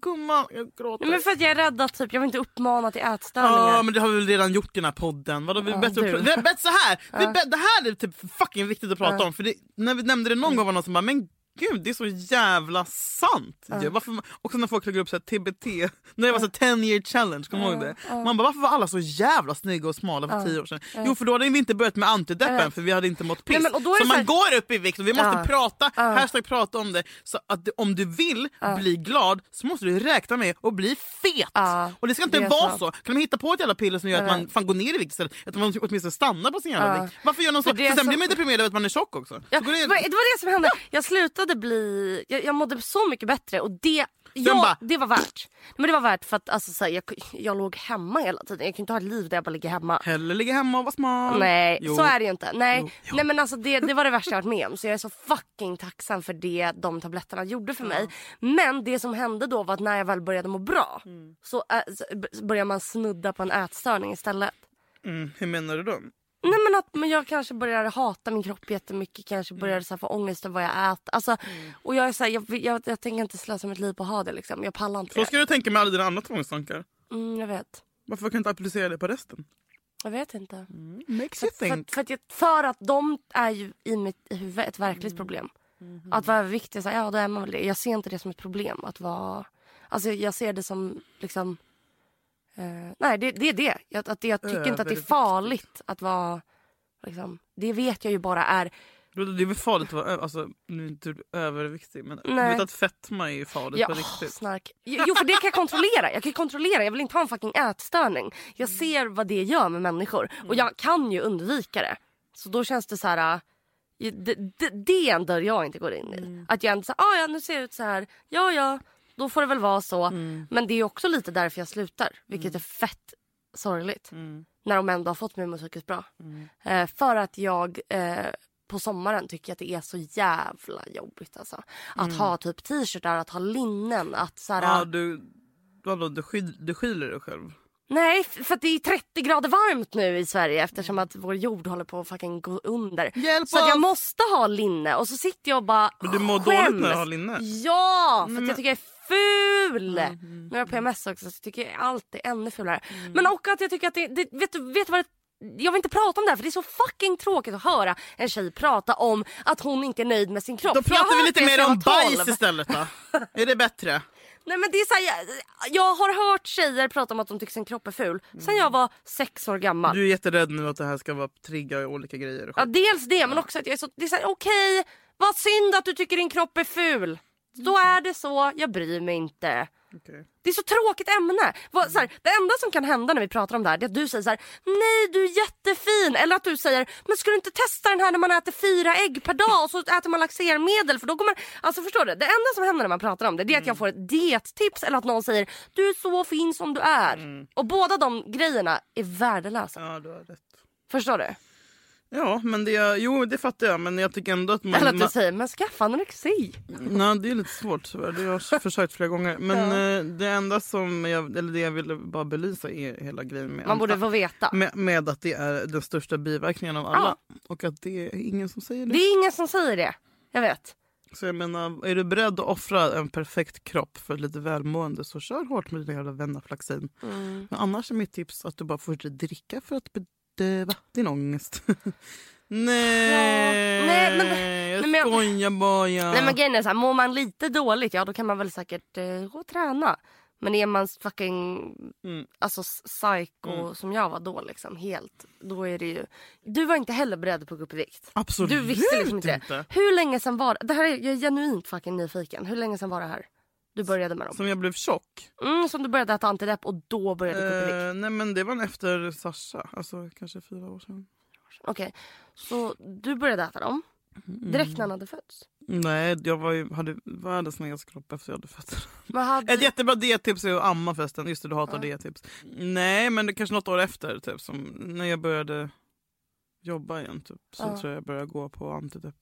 Gumman, jag gråter. Nej, men för att jag är rädd att typ, jag vill inte uppmana till ätstörningar. Ja men det har vi väl redan gjort i den här podden. Vadå, vi det är bättre så här. Vi det här är typ fucking viktigt att prata om. För det, när vi nämnde det någon gång var någon som bara men gud det är så jävla sant. Ja. Varför, också när folk lägger upp så här, TBT, när det var så här 10 year challenge, kommer du ihåg det? Man bara varför var alla så jävla snygga och smala för 10 år sedan? Jo för då hade vi inte börjat med antideppen för vi hade inte mått piss. Nej, men, så det man så här- går upp i vikt och vi måste Ja. prata, hashtag prata om det. Så att om du vill bli glad så måste du räkna med att bli fet. Ja, och det ska inte det vara så. Kan de hitta på ett jävla piller som gör att man fan går ner i vikt istället? Att man åtminstone stannar på sin jävla Ja. vikt. Varför gör någon så? För För, sen så- blir man deprimerad av att man är tjock också. Ja, Så det, det var det som hände. Jag slutade bli... Jag, jag mådde så mycket bättre och det... Ja, bara- det var värt. Men det var värt för att alltså, så här, jag, jag låg hemma hela tiden. Jag kan inte ha ett liv där jag bara ligger hemma. Hellre ligga hemma och vara smal. Nej, Jo. så är det ju inte. Nej, Jo. nej men alltså det, det var det värsta jag varit med om. Så jag är så fucking tacksam för det de tabletterna gjorde för mig. Men det som hände då var att när jag väl började må bra Mm. så, äh, så började man snudda på en ätstörning istället. Mm, hur menar du då? Nej men att men jag kanske började hata min kropp jättemycket. Kanske Mm. började så här, få ångest över vad jag äter. Alltså, Och jag är så här, jag, jag, jag tänker inte slösa mitt liv på att ha det liksom. Jag pallar inte Så det. ska du tänka med alla dina andra tvångstankar. Mm, jag vet. Varför kan du inte applicera det på resten? Jag vet inte. Makes För, you för, think. för, att jag, för att de är ju i mitt huvud ett verkligt problem. Att vara överviktig, så här, ja då är man väl det. Jag ser inte det som ett problem. Att vara, alltså jag ser det som liksom... Eh, nej, det, det är det. Jag, att det. Jag tycker inte att det är farligt att vara... Liksom, det vet jag ju bara är... Det är väl farligt att vara alltså, nu är inte överviktig men du Nej. vet att fetma är ju farligt Ja, på riktigt. snark. Jo, för det kan jag kontrollera. Jag kan kontrollera. Jag vill inte ha en fucking ätstörning. Jag Mm. ser vad det gör med människor. Och jag kan ju undvika det. Så då känns det så här... äh, Det, det, det är en dörr jag inte går in i. Mm. Att jag inte säger, ah, ja nu ser jag ut så här. Ja, ja, då får det väl vara så. Mm. Men det är också lite därför jag slutar. Vilket är fett sorgligt. Mm. När de ändå har fått mig att psykiskt bra. Eh, för att jag eh, på sommaren tycker att det är så jävla jobbigt. Alltså. Att ha typ t-shirtar, att ha linnen. Att så här, Mm. Ja, du, vadå, du, skyl, du skyller dig själv? Nej, för det är 30 grader varmt nu i Sverige eftersom att vår jord håller på att fucking gå under. Hjälp så jag måste ha linne och så sitter jag och bara Men du mår skäms. dåligt när du har linne? Ja, för men- jag tycker jag är ful. Mm, Nu har jag PMS också så tycker jag allt är ännu fulare. Men också att jag tycker att det, det vet, du, vet du vad det jag vill inte prata om det här för det är så fucking tråkigt att höra en tjej prata om att hon inte är nöjd med sin kropp. Då pratar vi lite mer om bajs 12. istället då. är det bättre? Nej men det är så här, jag, jag har hört tjejer prata om att de tycker sin kropp är ful sen jag var sex år gammal. Du är jätterädd nu att det här ska vara trigga olika grejer. och Ja, dels det men också att jag är så, det är så här, okej vad synd att du tycker din kropp är ful. Då är det så, jag bryr mig inte. Okej. Det är så tråkigt ämne. Vad, så här, det enda som kan hända när vi pratar om det här är att du säger så här, nej du är jättefin. Eller att du säger, men ska du inte testa den här när man äter fyra ägg per dag och så äter man laxermedel för då går man... Alltså förstår du? Det enda som händer när man pratar om det, det är att jag får ett diettips eller att någon säger, du är så fin som du är. Och båda de grejerna är värdelösa. Ja, du har rätt. Förstår du? Ja, men det, jo, det fattar jag. Men jag tycker ändå att man... Eller att du säger, men skaffa anorexi. nej, det är lite svårt tyvärr. Det har jag försökt flera gånger. Men eh, det enda som jag, eller det jag ville bara belysa är hela grejen med, Man borde få veta. med, med att det är den största biverkningen av alla. Och att det är ingen som säger det. Det är ingen som säger det. Jag vet. Så jag menar, är du beredd att offra en perfekt kropp för lite välmående så kör hårt med dina jävla Venaflaxin. Mm. Men annars är mitt tips att du bara fortsätter dricka för att bedöva din ångest. nej, nej, men- jag nej, men jag- skojar bara. Nej men grejen är så här, mår man lite dåligt, ja då kan man väl säkert eh, gå och träna. Men är man fucking Mm. alltså psycho som jag var då liksom helt, då är det ju... Du var inte heller beredd på att gå upp i vikt. Absolut Du visste liksom inte inte. Hur länge sen var det? Det här är, jag är genuint fucking nyfiken. Hur länge sen var det här? Du började med dem? Som jag blev tjock? Mm, som du började äta antidepp och då började du gå? Eh, nej men det var efter Sasha, alltså kanske fyra år sedan. Okej, så du började äta dem direkt när han hade fötts? Nej, jag var ju, hade världens snyggaste kropp efter jag hade fött. Hade... Ett jättebra diettips är att amma förresten. Just det, du hatar Ja. diettips. Nej, men det kanske något år efter, typ, som när jag började jobba igen. Typ, så Ja. tror jag jag började gå på antidepp.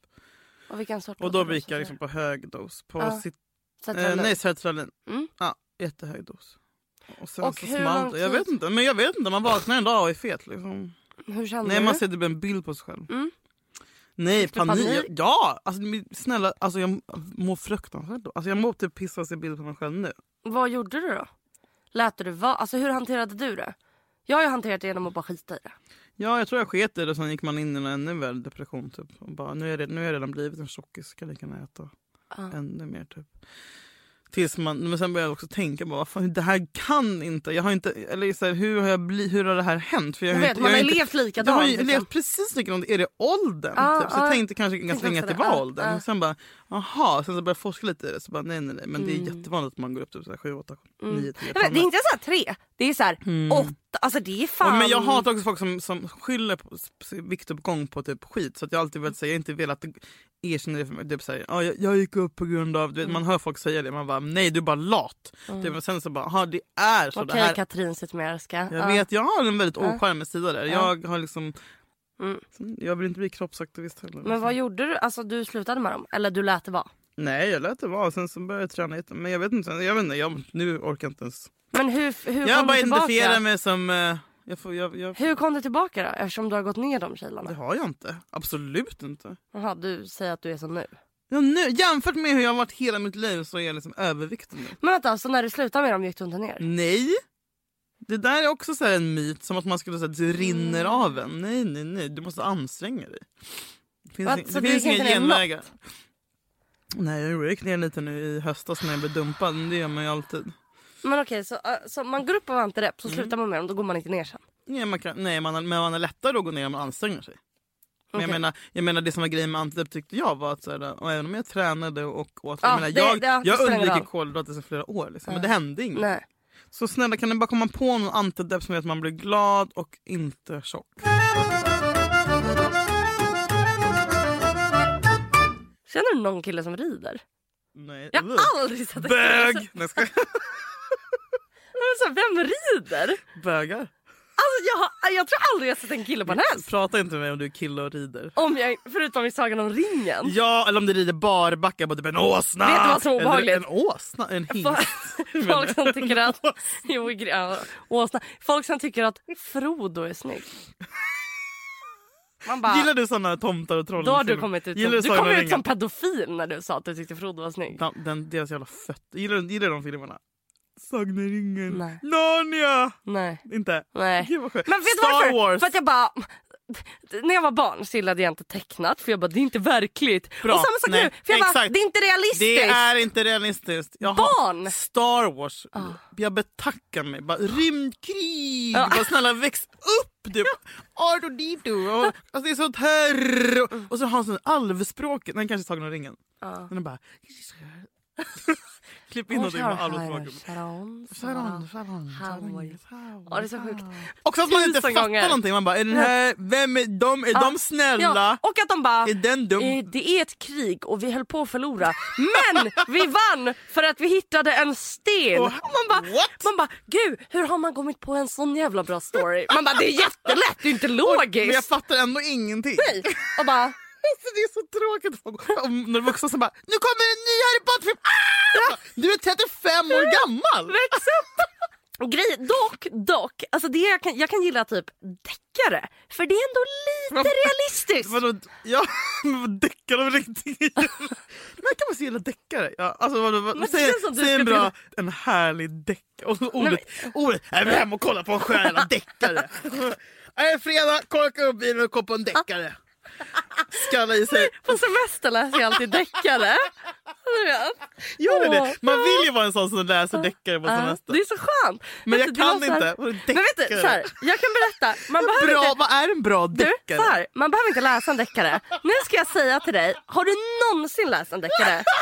Och Och då gick jag liksom på hög dos. På Ja. Sertralin? eh, nej, sertralin. Mm. Ja, jättehög dos. Och sen Och så hur smalt. Jag vet inte, men jag vet inte. Man vaknar en dag och är fet. Liksom. Hur kände Nej, du? man ser typ en bild på sig själv. Mm. Nej, panik. panik? Ja! Alltså, snälla, alltså, jag mår fruktansvärt då. Alltså, jag mår typ pissa och se bild på mig själv nu. Vad gjorde du då? Lät du vara? Alltså hur hanterade du det? Jag har ju hanterat det genom att bara skita i det. Ja, jag tror jag sket i det och sen gick man in i en ännu värre depression. Typ. Och bara, nu, är det, nu har jag redan blivit en tjockis, ska lika gärna äta Ja. ännu mer. Typ. Tills man, men sen började jag också tänka, bara, fan, det här kan inte... Jag har inte eller så här, hur, har jag bli, hur har det här hänt? För jag, Jag har vet, inte, man jag har inte, levt jag likadant. har ju liksom. levt precis likadant. Är det åldern? Ja, typ. Så ja. jag tänkte kanske ganska länge att det var Ja, åldern. Och sen bara, aha. Sen så började jag forska lite i det. Så bara, nej, nej, nej. Men det är Mm. jättevanligt att man går upp typ 7, 8, 9, 10 Jag vet, det är inte så här tre, det är så här åtta. Alltså det är fan... Mm. men jag hatar också folk som, som skyller på viktuppgång på typ skit. Så att jag har alltid velat säga, jag har inte velat erkänna det för mig. Typ ah, jag, jag gick upp på grund av, du vet, man hör folk säga det. Man bara, nej du är bara lat. Typ, och sen så bara, det är så. Okej här, Katrin Zytomierska. jag vet, jag har en väldigt Ja. ocharmig sida där. Jag har liksom, Mm. jag vill inte bli kroppsaktivist heller. Men vad gjorde du? Alltså du slutade med dem? Eller du lät det vara? Nej jag lät det vara, sen så började jag träna lite. Men jag vet inte, jag vet inte jag, nu orkar jag inte ens. Men hur, hur Jag kom bara du identifierar tillbaka? mig som, eh, jag får, jag, jag, Hur kom du tillbaka då? Eftersom du har gått ner de det kilona. har jag inte. Absolut inte. Jaha, du säger att du är som nu. Ja, nu, jämfört med hur jag har varit hela mitt liv så är jag liksom överviktig nu. Men vänta, så när du slutade med dem gick du inte ner? Nej! Det där är också så här en myt, som att man skulle säga att det rinner Mm. av en. Nej, nej, nej. Du måste anstränga dig. Det finns, Vad? ing- Så det finns inga genvägar. Nej, jag gick ner lite nu i höstas när jag blev dumpad. Men det gör man ju alltid. Men okej, så, äh, så man går upp av antidepp Mm. så slutar man med dem, då går man inte ner sen? Nej, man, kan, nej man, men man är lättare att gå ner om man anstränger sig. Men jag, menar, jag menar det som var grejen med antidepp tyckte jag var att så här, och även om jag tränade och åt, Ja, jag, menar, det- jag, det- jag ingen undviker kolhydrater i flera år. Liksom, Men det hände inget. Nej. Så snälla kan ni bara komma på någon antidepp som gör att man blir glad och inte tjock? Känner du någon kille som rider? Nej. Jag har aldrig sett en kille Bög! som- Nej, ska... Men så, Vem rider? Bögar. Alltså, jag, har, jag tror aldrig jag sett en kille på en häst. Prata inte med mig om du är kille och rider. Om jag, förutom i Sagan om ringen. Ja, eller om du rider barbacka på typ en åsna. Vet du vad som är Eller obehagligt? En åsna? En hingst? Folk- som tycker att... Jo, ja, åsna. Folk som tycker att Frodo är snygg. Man bara, Gillar du såna tomtar och troll? då har du kommit ut som, du kom om ut som pedofil när du sa att du tyckte Frodo var snygg. Den, den, deras jävla fötter. Gillar gillar du de filmerna? Sagan om ringen. Nej. Narnia! Nej. Inte? Nej. Gud vad skönt. Men vet du Star varför? Wars. För att jag bara... När jag var barn så gillade jag inte tecknat för jag bara det är inte verkligt. Bra. Och samma sak Nej, nu, för jag bara det är inte realistiskt. Det är inte realistiskt. Jag Barn! Star Wars. Ah. Jag betackar mig. Bara, rymdkrig! Ja. Bara, snälla väx upp! Typ. Ardo-dito. Och- Alltså, det är så terr. Och, så har han sån alvspråket. Den kanske Sagan om ringen. Ja. Den är bara... Klipp in någonting med alvspråket. Sharon, Sharon, Sharon. Sharon, Ja, det är så sjukt. Också att man inte fattar gånger. någonting. Man bara, är den här, vem är de? Är de snälla? Ja, och att de bara Är den dum? eh, det är ett krig och vi höll på att förlora men vi vann för att vi hittade en sten. Och- Och man bara, What? man bara gud hur har man kommit på en sån jävla bra story? Man bara det är jättelätt, det är inte Men jag logiskt. fattar ändå ingenting. Nej. Och bara Alltså, det är så tråkigt. Och när vuxna som bara, nu kommer en ny Harry Potter-film! Ah! Du är 35 år gammal! väx upp! Grej, dock, dock, alltså det jag, kan, jag kan gilla typ deckare för det är ändå lite realistiskt. Vadå, ja, men deckare av riktigt? Men kan man gilla deckare? Ja, alltså, vadå, vad, det säg säg en bra, en härlig deckare. Och ordet, ordet, jag vill hem och kolla på en skön jävla deckare. Är fredag, korka upp bilen och kolla på en deckare. Skalla i sig. På semester läser jag alltid deckare. Du. Gör det? Man vill ju vara en sån som läser deckare på semester. det är så skönt. Men jag du, kan här- inte. Men vet du, deckare? så här, jag kan berätta. Man behöver Bra, inte, vad är en bra du, deckare? så här, man behöver inte läsa en deckare. Nu ska jag säga till dig, har du någonsin läst en deckare?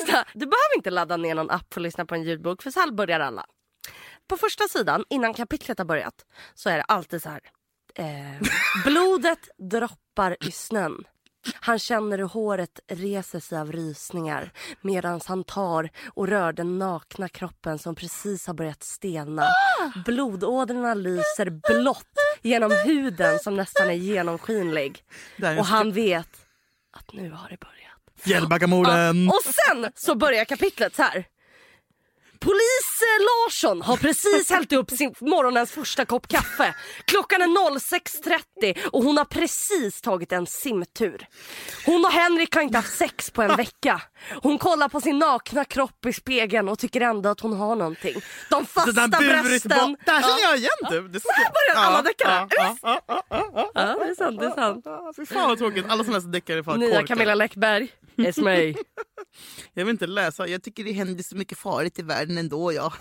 Lyssna, du behöver inte ladda ner någon app för att lyssna på en ljudbok för så här börjar alla. På första sidan, innan kapitlet har börjat, så är det alltid så här. Eh, blodet droppar i snön. Han känner hur håret reser sig av rysningar medan han tar och rör den nakna kroppen som precis har börjat stelna. Blodådrorna lyser blått genom huden som nästan är genomskinlig. Och han vet att nu har det börjat. Fjällbackamorden. Och sen så börjar kapitlet så här. Polis Larsson har precis hällt upp sin morgonens första kopp kaffe. Klockan är 06.30 och hon har precis tagit en simtur. Hon och Henrik har inte haft sex på en vecka. Hon kollar på sin nakna kropp i spegeln och tycker ändå att hon har någonting. De fasta burit brösten. Det här känner jag igen du. Det börjar alla deckare. Ja, det är sant. Det är sant. Fy fan vad tråkigt. Alla såna här deckare är fan Nya. Camilla Läckberg. It's me. Jag vill inte läsa. Jag tycker det händer så mycket farligt i världen ändå. Ja.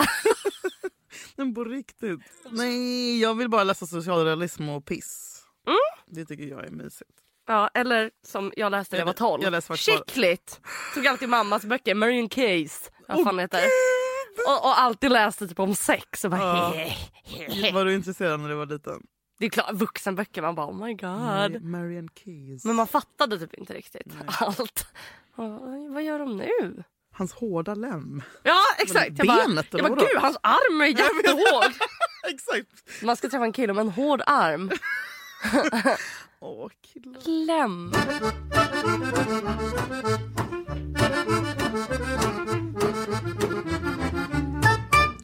Men på riktigt. Nej, jag vill bara läsa socialrealism och piss. Mm. Det tycker jag är mysigt. Ja, eller som jag läste när jag var 12. Jag läste. Tog alltid mammas böcker. Marion Case. Vad fan heter och, och alltid läste typ om sex. Och bara, Ja. Var du intresserad när du var liten? Det är klart, vuxenböcker. Man bara oh my god. Nej, Marian Keys. Men man fattade typ inte riktigt allt. Och, vad gör de nu? Hans hårda lem. Ja exakt. Jag bara, Benet, jag bara gud hans arm är jättehård. Exakt. Man ska träffa en kille med en hård arm. Åh, killar. Kläm.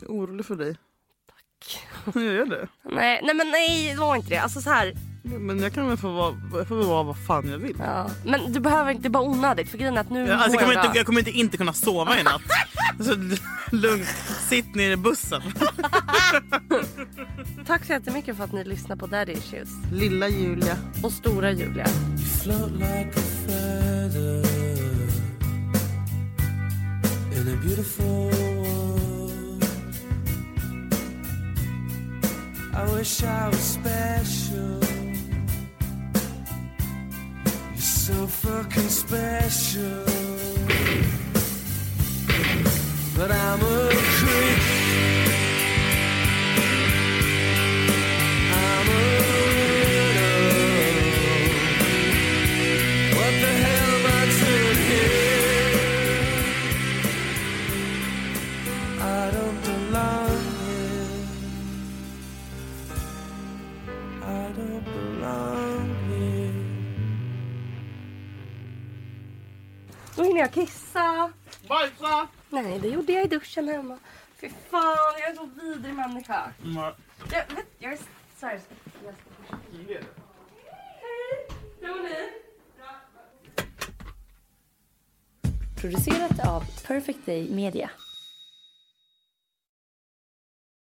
Jag är orolig för dig. Jag är det. Nej, nej men nej det var inte det. Alltså så här. Men jag kan väl få vara, jag får väl vara vad fan jag vill. Ja. Men du behöver inte, det är bara onödigt. För grejen är att nu Ja, alltså, jag, kommer bra. inte, jag kommer inte, inte kunna sova i natt. Så lugnt. Sitt ner i bussen. Tack så jättemycket för att ni lyssnar på Daddy Issues. Lilla Julia. Och stora Julia. float like a feather in a beautiful I wish I was special. You're so fucking special. But I'm a creep. Hinner jag kissa. Bajsa! Nej, det gjorde jag i duschen hemma. Fy fan, jag är så vidrig människa. Jag, vet, jag är... Sorry. Jag ska. Hej, hur mår ni? Producerat av Perfect Day Media.